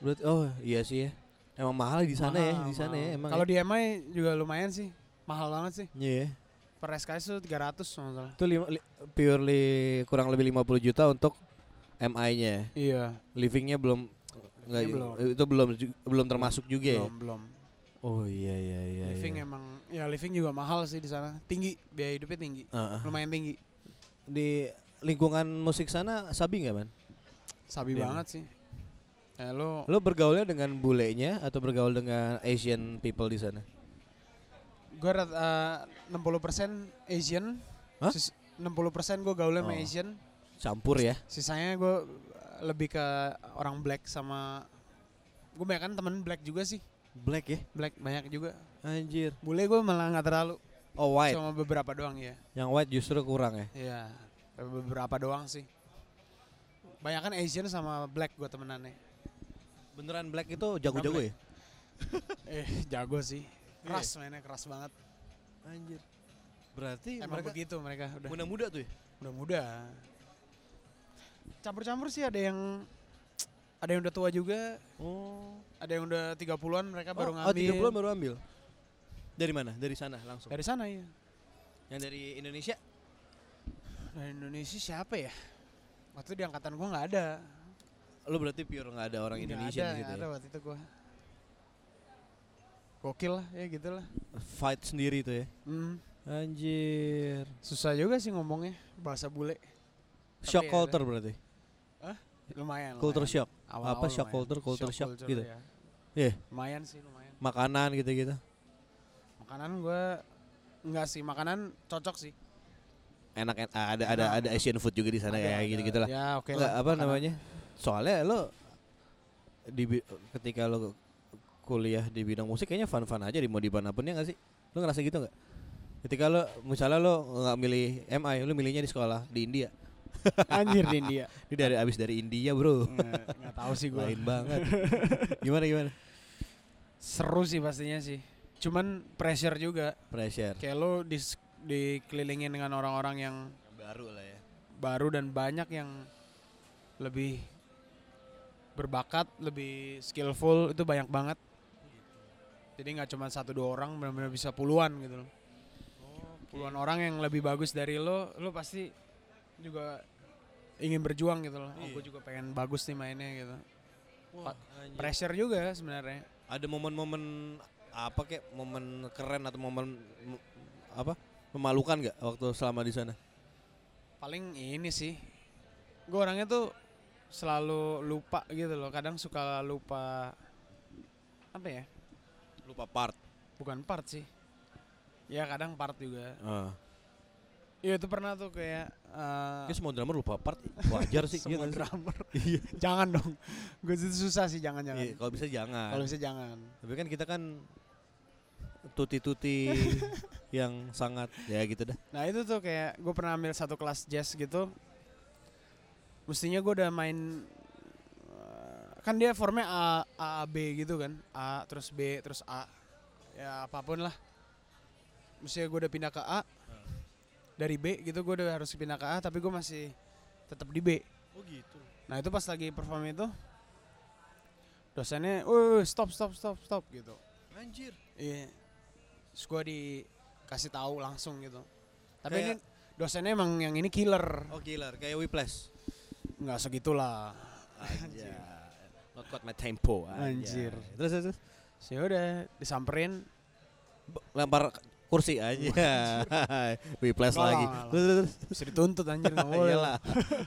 Berarti oh iya sih ya. Emang mahal di sana ya, Mahal, di sana ya emang. Kalau ya. di MI juga lumayan sih. Mahal banget sih. Iya. Per SKS tuh 300 kalau nggak salah. Itu lima, li- purely kurang lebih 50 juta untuk MI-nya. Iya. Livingnya belum nggak belum. itu belum belum termasuk juga ya. Belum, belum. Oh iya iya iya. Living iya. emang Ya living juga mahal sih di sana. Tinggi, biaya hidupnya tinggi. Heeh. Lumayan tinggi. Di lingkungan musik sana sabi nggak man? Sabi Iya. banget sih. Ya lo Lo bergaulnya dengan bulenya atau bergaul dengan Asian people di sana? Gue rata 60% Asian. Hah? Sis- 60% gue gaulnya sama Oh. Asian. Campur ya? Sisanya gue lebih ke orang black sama gue banyak kan temen black juga sih. Black ya? Black banyak juga. Anjir. Bule gue malah nggak terlalu. Oh white. Cuma beberapa doang ya. Yang white justru kurang ya? Iya, beberapa doang sih. Banyak kan Asian sama black gue temenannya. Beneran black itu jago-jago ya? Eh, jago sih. Iya. Keras mainnya keras banget. Anjir. Berarti Emang mereka begitu mereka udah muda-muda tuh ya? udah muda. Campur-campur sih ada yang ada yang udah tua juga, Oh. ada yang udah 30-an mereka baru oh, ngambil. 30 baru ambil. Dari mana? Dari sana langsung. Dari sana ya. Yang dari Indonesia? Dari Indonesia siapa ya? Waktu itu di angkatan gua nggak ada. Lo berarti pure nggak ada orang Nggak Indonesia ada, situ nggak ya? ada waktu itu gua. Gokil lah, ya gitu lah. Fight sendiri tuh ya? Hmm. Anjir. Susah juga sih ngomongnya bahasa bule. Shock ya, culture berarti? Lumayan. Culture lumayan. shock? Awal-awal Apa shock lumayan. culture, culture shock gitu? ya. Iya. Lumayan sih, lumayan. Makanan gitu-gitu? Makanan gue enggak sih, makanan cocok sih. Enak, en- ada ada ada Asian food juga di sana ya ada. gitu-gitu lah. Ya, oke Nggak, lah. apa makanan. namanya? Soalnya lo di ketika lo kuliah di bidang musik kayaknya fun-fun aja di mau di mana pun ya nggak sih? Lo ngerasa gitu nggak? Ketika lo misalnya lo nggak milih MI, lo milihnya di sekolah di India. Anjir di India. Ini dari abis dari India bro. Nggak nggak tahu sih gue. Lain banget. gimana gimana? Seru sih pastinya sih. Cuman pressure juga. Pressure. Kayak lo di dikelilingin dengan orang-orang yang Baru lah ya. baru dan banyak yang lebih berbakat, lebih skillful itu banyak banget. Jadi nggak cuma satu dua orang, benar-benar bisa puluhan gitu loh. Puluhan orang yang lebih bagus dari lo, lo pasti juga ingin berjuang gitu loh. Oh, Iya. gue juga pengen bagus nih mainnya gitu. Wah, Pressure juga sebenarnya. Ada momen-momen apa kayak momen keren atau momen apa memalukan nggak waktu selama di sana? Paling ini sih, gue orangnya tuh selalu lupa gitu loh. Kadang suka lupa apa ya? Lupa part. Bukan part sih. Ya kadang part juga. Ah. Iya itu pernah tuh kayak eh, Ya semua drummer lupa part wajar sih. semua sih? drummer. Iya. jangan dong. Gue itu susah sih jangan jangan. Iya, kalau bisa jangan. Kalau bisa jangan. Tapi kan kita kan tuti-tuti yang sangat ya gitu dah. Nah itu tuh kayak gue pernah ambil satu kelas jazz gitu. Mestinya gue udah main kan dia formnya A, A, A, B gitu kan. A terus B terus A. Ya apa pun lah. Mestinya gue udah pindah ke A. Dari B gitu gue udah harus pindah ke A tapi gue masih tetap di B. Oh gitu. Nah itu pas lagi perform itu dosennya, "Woi, stop stop stop stop" gitu. Anjir. Iya. Terus gue dikasih tahu langsung gitu. Tapi Kayak- ini dosennya emang yang ini killer. Oh killer kayak Whiplash. Nggak segitulah. Anjir. Not quite my tempo. Anjir. Terus terus. terus. Sih Ya udah disamperin. Lempar kursi aja. Whiplash lagi. Terus terus. Bisa dituntut anjir nggak boleh. Iyalah.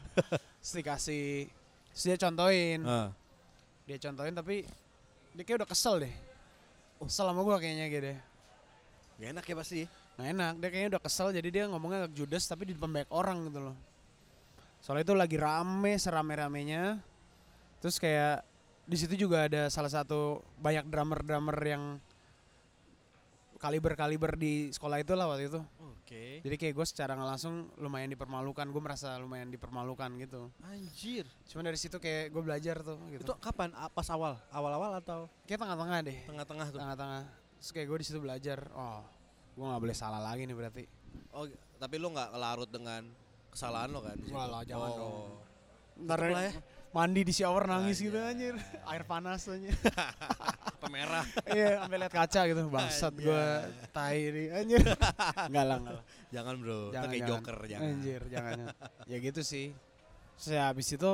Terus dikasih terus dia contohin. Ah. Dia contohin tapi dia kayak udah kesel deh. Kesel sama gue kayaknya gitu deh. Gak enak ya pasti. Nggak enak, dia kayaknya udah kesel jadi dia ngomongnya agak judes tapi di depan banyak orang gitu loh. Soalnya itu lagi rame serame-ramenya. Terus kayak di situ juga ada salah satu banyak drummer-drummer yang kaliber-kaliber di sekolah itu lah waktu itu. Oke. Jadi kayak gue secara nggak langsung lumayan dipermalukan, gue merasa lumayan dipermalukan gitu. Anjir. Cuma dari situ kayak gue belajar tuh gitu. Itu kapan? Pas awal? Awal-awal atau kayak tengah-tengah deh, tengah-tengah tuh? tengah-tengah. Terus kayak gue di situ belajar, oh gue nggak boleh salah lagi nih berarti. Oh, tapi lu nggak larut dengan kesalahan lo kan? Wah jangan oh. dong. Ntar ya. Mandi di shower nangis gitu anjir air panas aja Apa merah? iya sampai lihat kaca gitu bangsat gue tai nih anjir enggak lah enggak lah Jangan bro, Itu jangan kayak jangan. joker jangan. anjir jangan ya gitu sih Terus ya habis itu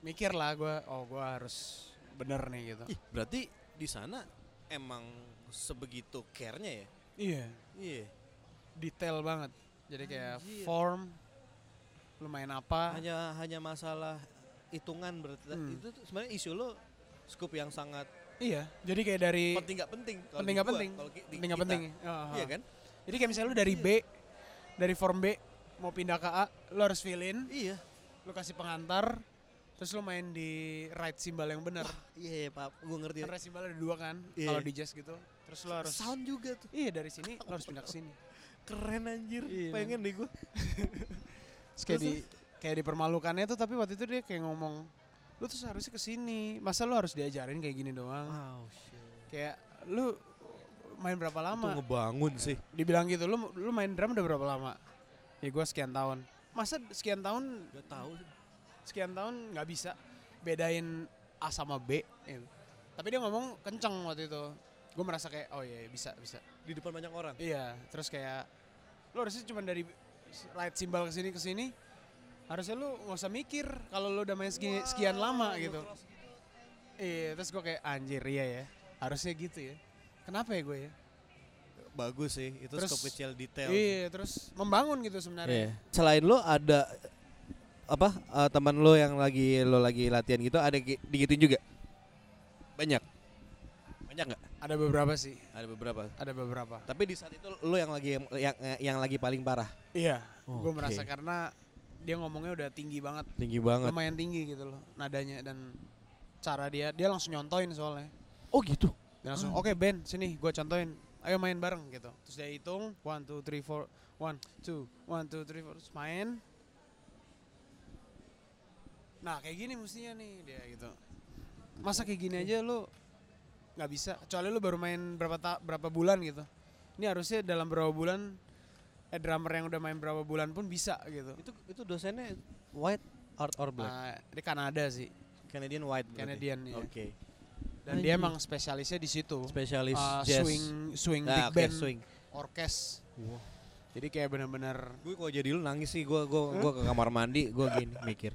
mikir lah gue oh gue harus bener nih gitu Ih, berarti di sana emang sebegitu care-nya ya. Iya. Iya. Detail banget. Jadi kayak Anjir. form lu main apa? Hanya hanya masalah hitungan berarti Hmm. itu sebenarnya isu lo scoop yang sangat Iya. Jadi kayak dari penting nggak penting. penting nggak gua, penting. di Penting nggak penting. Heeh. Iya kan? Jadi kayak misalnya lu dari B, dari form B mau pindah ke A, lu harus fill in, Iya. lu kasih pengantar, terus lu main di right simbol yang benar. Iya, iya, Pak. Gue ngerti. Kan right simbol ada dua kan, Iya. kalau di jazz gitu. Terus lu harus sound juga tuh. Iya dari sini lu harus pindah ke sini. Keren anjir. Iya, Pengen deh gue. Terus kayak di kayak dipermalukannya tuh tapi waktu itu dia kayak ngomong lu tuh seharusnya ke sini. Masa lu harus diajarin kayak gini doang? Wow, shit. Kayak lu main berapa Itu lama? ngebangun sih. Dibilang gitu, lu lu main drum udah berapa lama? Ya gua sekian tahun. Masa sekian tahun Gak tahu sih. sekian tahun nggak bisa bedain A sama B gitu. Tapi dia ngomong kenceng waktu itu. Gue merasa kayak oh iya bisa bisa. Di depan banyak orang. Iya, terus kayak lu harusnya cuma dari right simbol ke sini ke sini. Harusnya lu nggak usah mikir kalau lu udah main segi- sekian lama gitu. Iya, terus gue kayak anjir iya ya. Harusnya gitu ya. Kenapa ya gue ya? Bagus sih. Itu Terus- scope kecil detail. Iya, terus membangun gitu Iya. sebenarnya. Selain lo ada apa eh, teman lo yang lagi lo lagi latihan gitu ada gi- digituin juga? Banyak. Banyak nggak? Ada beberapa sih, Ada beberapa. ada beberapa. Tapi di saat itu lo yang lagi yang yang lagi paling parah. Iya, gue Oke. merasa karena dia ngomongnya udah tinggi banget, Tinggi banget. lumayan tinggi gitu loh nadanya dan cara dia dia langsung nyontoin soalnya. Oh gitu. Dia langsung, oke Ben, sini gue contohin, ayo main bareng gitu. Terus dia hitung, one, two, three, four, one, two, one, two, three, four, terus main. Nah kayak gini mestinya nih dia gitu. Masa kayak gini aja lu nggak bisa, kecuali lu baru main berapa ta berapa bulan gitu. Ini harusnya dalam berapa bulan, eh drummer yang udah main berapa bulan pun bisa gitu. Itu itu dosennya white art or black? Nah, di Kanada sih, Canadian white. berarti? Canadian ya. Oke. Dan dia Anjir. emang spesialisnya di situ. Spesialis Uh, jazz. swing swing Ah, big oke, band swing. orkes. Jadi kayak bener-bener Gue kalau jadi lu nangis sih, gue gua, gua ke kamar mandi, gue gini mikir,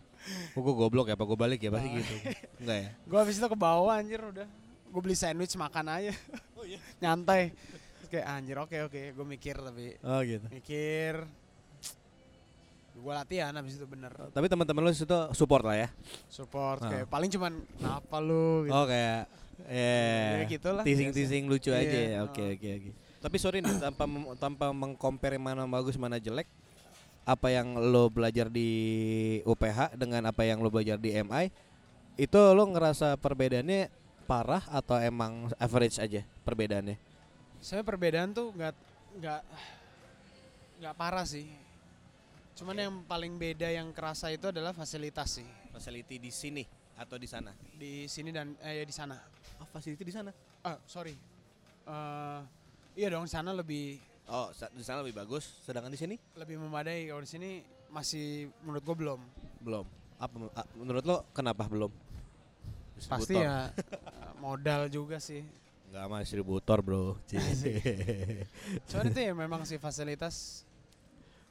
oh, gue goblok ya, apa gue balik ya pasti gitu. Enggak ya? Gue habis itu ke bawah anjir udah. Gue beli sandwich makan aja. Oh iya. Nyantai. Terus kayak anjir oke oke. Gue mikir tapi Oh gitu. mikir. Gue latihan habis itu bener. Tapi teman-teman lu situ support lah ya. Support Ah. kayak paling cuman kenapa lu gitu. Oh kayak Ya eh gitu lah. teasing-teasing lucu Iya, aja ya. oh. Oke oke oke. Tapi sorry nih tanpa tanpa mengcompare mana bagus mana jelek, apa yang lo belajar di UPH dengan apa yang lo belajar di MI itu lo ngerasa perbedaannya parah atau emang average aja perbedaannya? Saya perbedaan tuh nggak nggak nggak parah sih. Cuman yang paling beda yang kerasa itu adalah fasilitas sih Facility di sini atau di sana? di sini dan eh, ya di sana. Oh, facility di sana. Ah sorry. Eh iya dong sana lebih Oh, di sana lebih bagus, sedangkan di sini lebih memadai. Kalau di sini masih menurut gue belum. belum. Apa a- menurut lo kenapa belum? Pasti ya modal juga sih. Enggak sama distributor, Bro. Cuman itu ya memang sih fasilitas.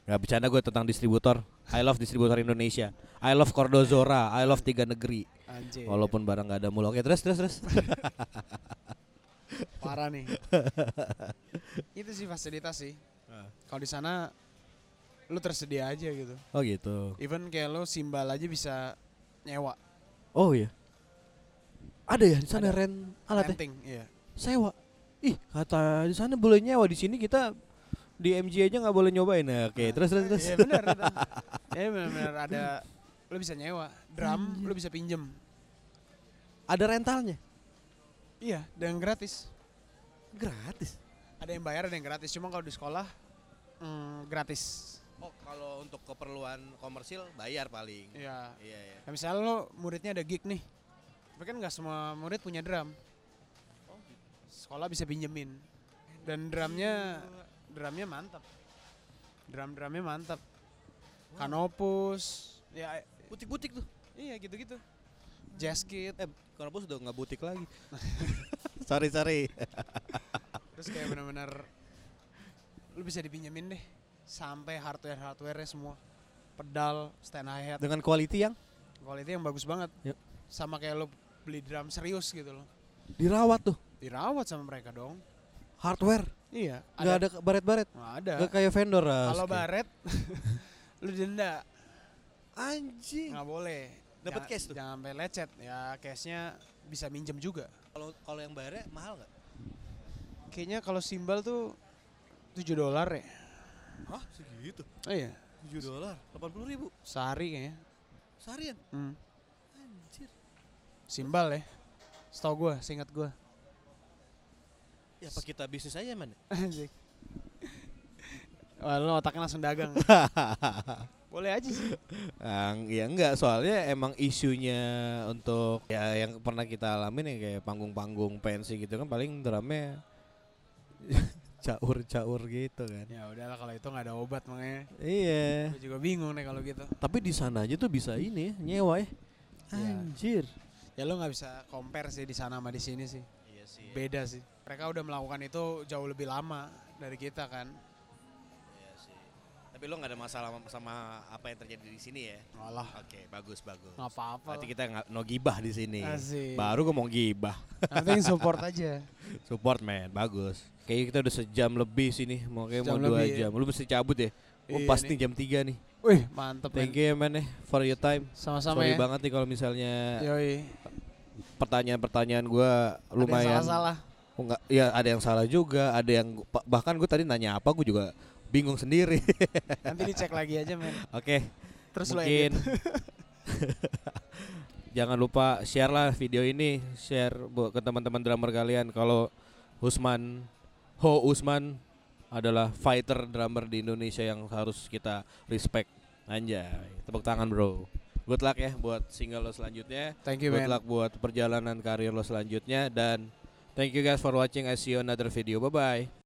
Gak bercanda gue tentang distributor. I love distributor Indonesia. I love Cordozora. I love tiga negeri. Anjir. Walaupun barang gak ada mulu. Oke terus terus terus. parah nih. itu sih fasilitas sih. Ah. Kalau di sana lu tersedia aja gitu. Oh gitu. Even kayak lo simbal aja bisa nyewa. Oh iya. Ada ya di sana Ada. rent alat ya? Renting, iya. Sewa. Ih kata di sana boleh nyewa di sini kita di MG aja nggak boleh nyobain. Nah, Oke terus terus terus. Iya benar. itu. Ya benar-benar ada lo bisa nyewa, drum Anjir. lo bisa pinjem. Ada rentalnya. Iya, dan gratis. Gratis. Ada yang bayar, ada yang gratis. Cuma kalau di sekolah mm, gratis. Oh kalau untuk keperluan komersil bayar paling. Iya. Iya iya. Nah, misalnya lo muridnya ada gig nih. Tapi kan nggak semua murid punya drum. Sekolah bisa pinjemin. Dan drumnya drumnya mantap. Drum-drumnya mantap. Kanopus. Ya Butik-butik tuh. iya gitu-gitu. Jazz kit. Eh, Kanopus udah nggak butik lagi. sorry sorry. Terus kayak benar-benar lu bisa dipinjemin deh sampai hardware hardware semua pedal stand hi hat Dengan quality yang quality yang bagus banget Yep. sama kayak lu beli drum serius gitu loh dirawat tuh. dirawat sama mereka dong Hardware. Iya. Nggak ada baret-baret. Nggak ada. Nggak kayak vendor lah. Kalau baret, lu denda. Anjing. Nggak boleh. Dapat cash tuh? Jangan sampai lecet. Ya cashnya bisa minjem juga. Kalau kalau yang baret mahal nggak? Kayaknya kalau simbal tuh 7 dolar ya. Hah segitu? Oh iya. 7 dolar, 80 ribu Sehari kayaknya. seharian. Hmm. Anjir. Simbal ya. Setahu gua, seingat gua. Ya apa kita bisnis aja man? Wah, lu otaknya langsung dagang. Boleh aja sih. Ang, ya enggak soalnya emang isunya untuk ya yang pernah kita alamin ya kayak panggung-panggung pensi gitu kan paling drumnya caur-caur gitu kan. Ya udahlah kalau itu nggak ada obat makanya. Iya. Gue juga bingung nih kalau gitu. Tapi di sana aja tuh bisa ini nyewa ya. Iya. Anjir. Ya lu nggak bisa compare sih di sana sama di sini sih. Iya sih. Beda sih. Mereka udah melakukan itu jauh lebih lama dari kita kan. Iya sih. Tapi lo nggak ada masalah sama, apa yang terjadi di sini ya? Alah, Oke, bagus bagus. nggak apa-apa. Berarti lah. kita nggak no gibah di sini. Asik. Baru ngomong gibah. Yang penting support aja. Support man, bagus. Kayaknya kita udah sejam lebih sini, mau kayak mau dua lebih, ya. jam. Lu mesti cabut ya. Oh, Iya pas nih. nih jam 3 nih. Wih, mantep Thank you ya man ya for your time. Sama-sama Sorry ya. banget nih kalau misalnya Yoi. pertanyaan-pertanyaan gua Ada yang lumayan salah-salah. Oh, enggak, ya ada yang salah juga, ada yang ba- bahkan gue tadi nanya apa gue juga bingung sendiri. Nanti dicek lagi aja men. Oke, Terus lo mungkin edit. jangan lupa share lah video ini, share buat ke teman-teman drummer kalian kalau Usman Ho Usman adalah fighter drummer di Indonesia yang harus kita respect. Anjay, tepuk tangan bro. Good luck ya buat single lo selanjutnya. Thank you Good man. luck buat perjalanan karir lo selanjutnya dan thank you guys for watching. I see you on another video. Bye bye.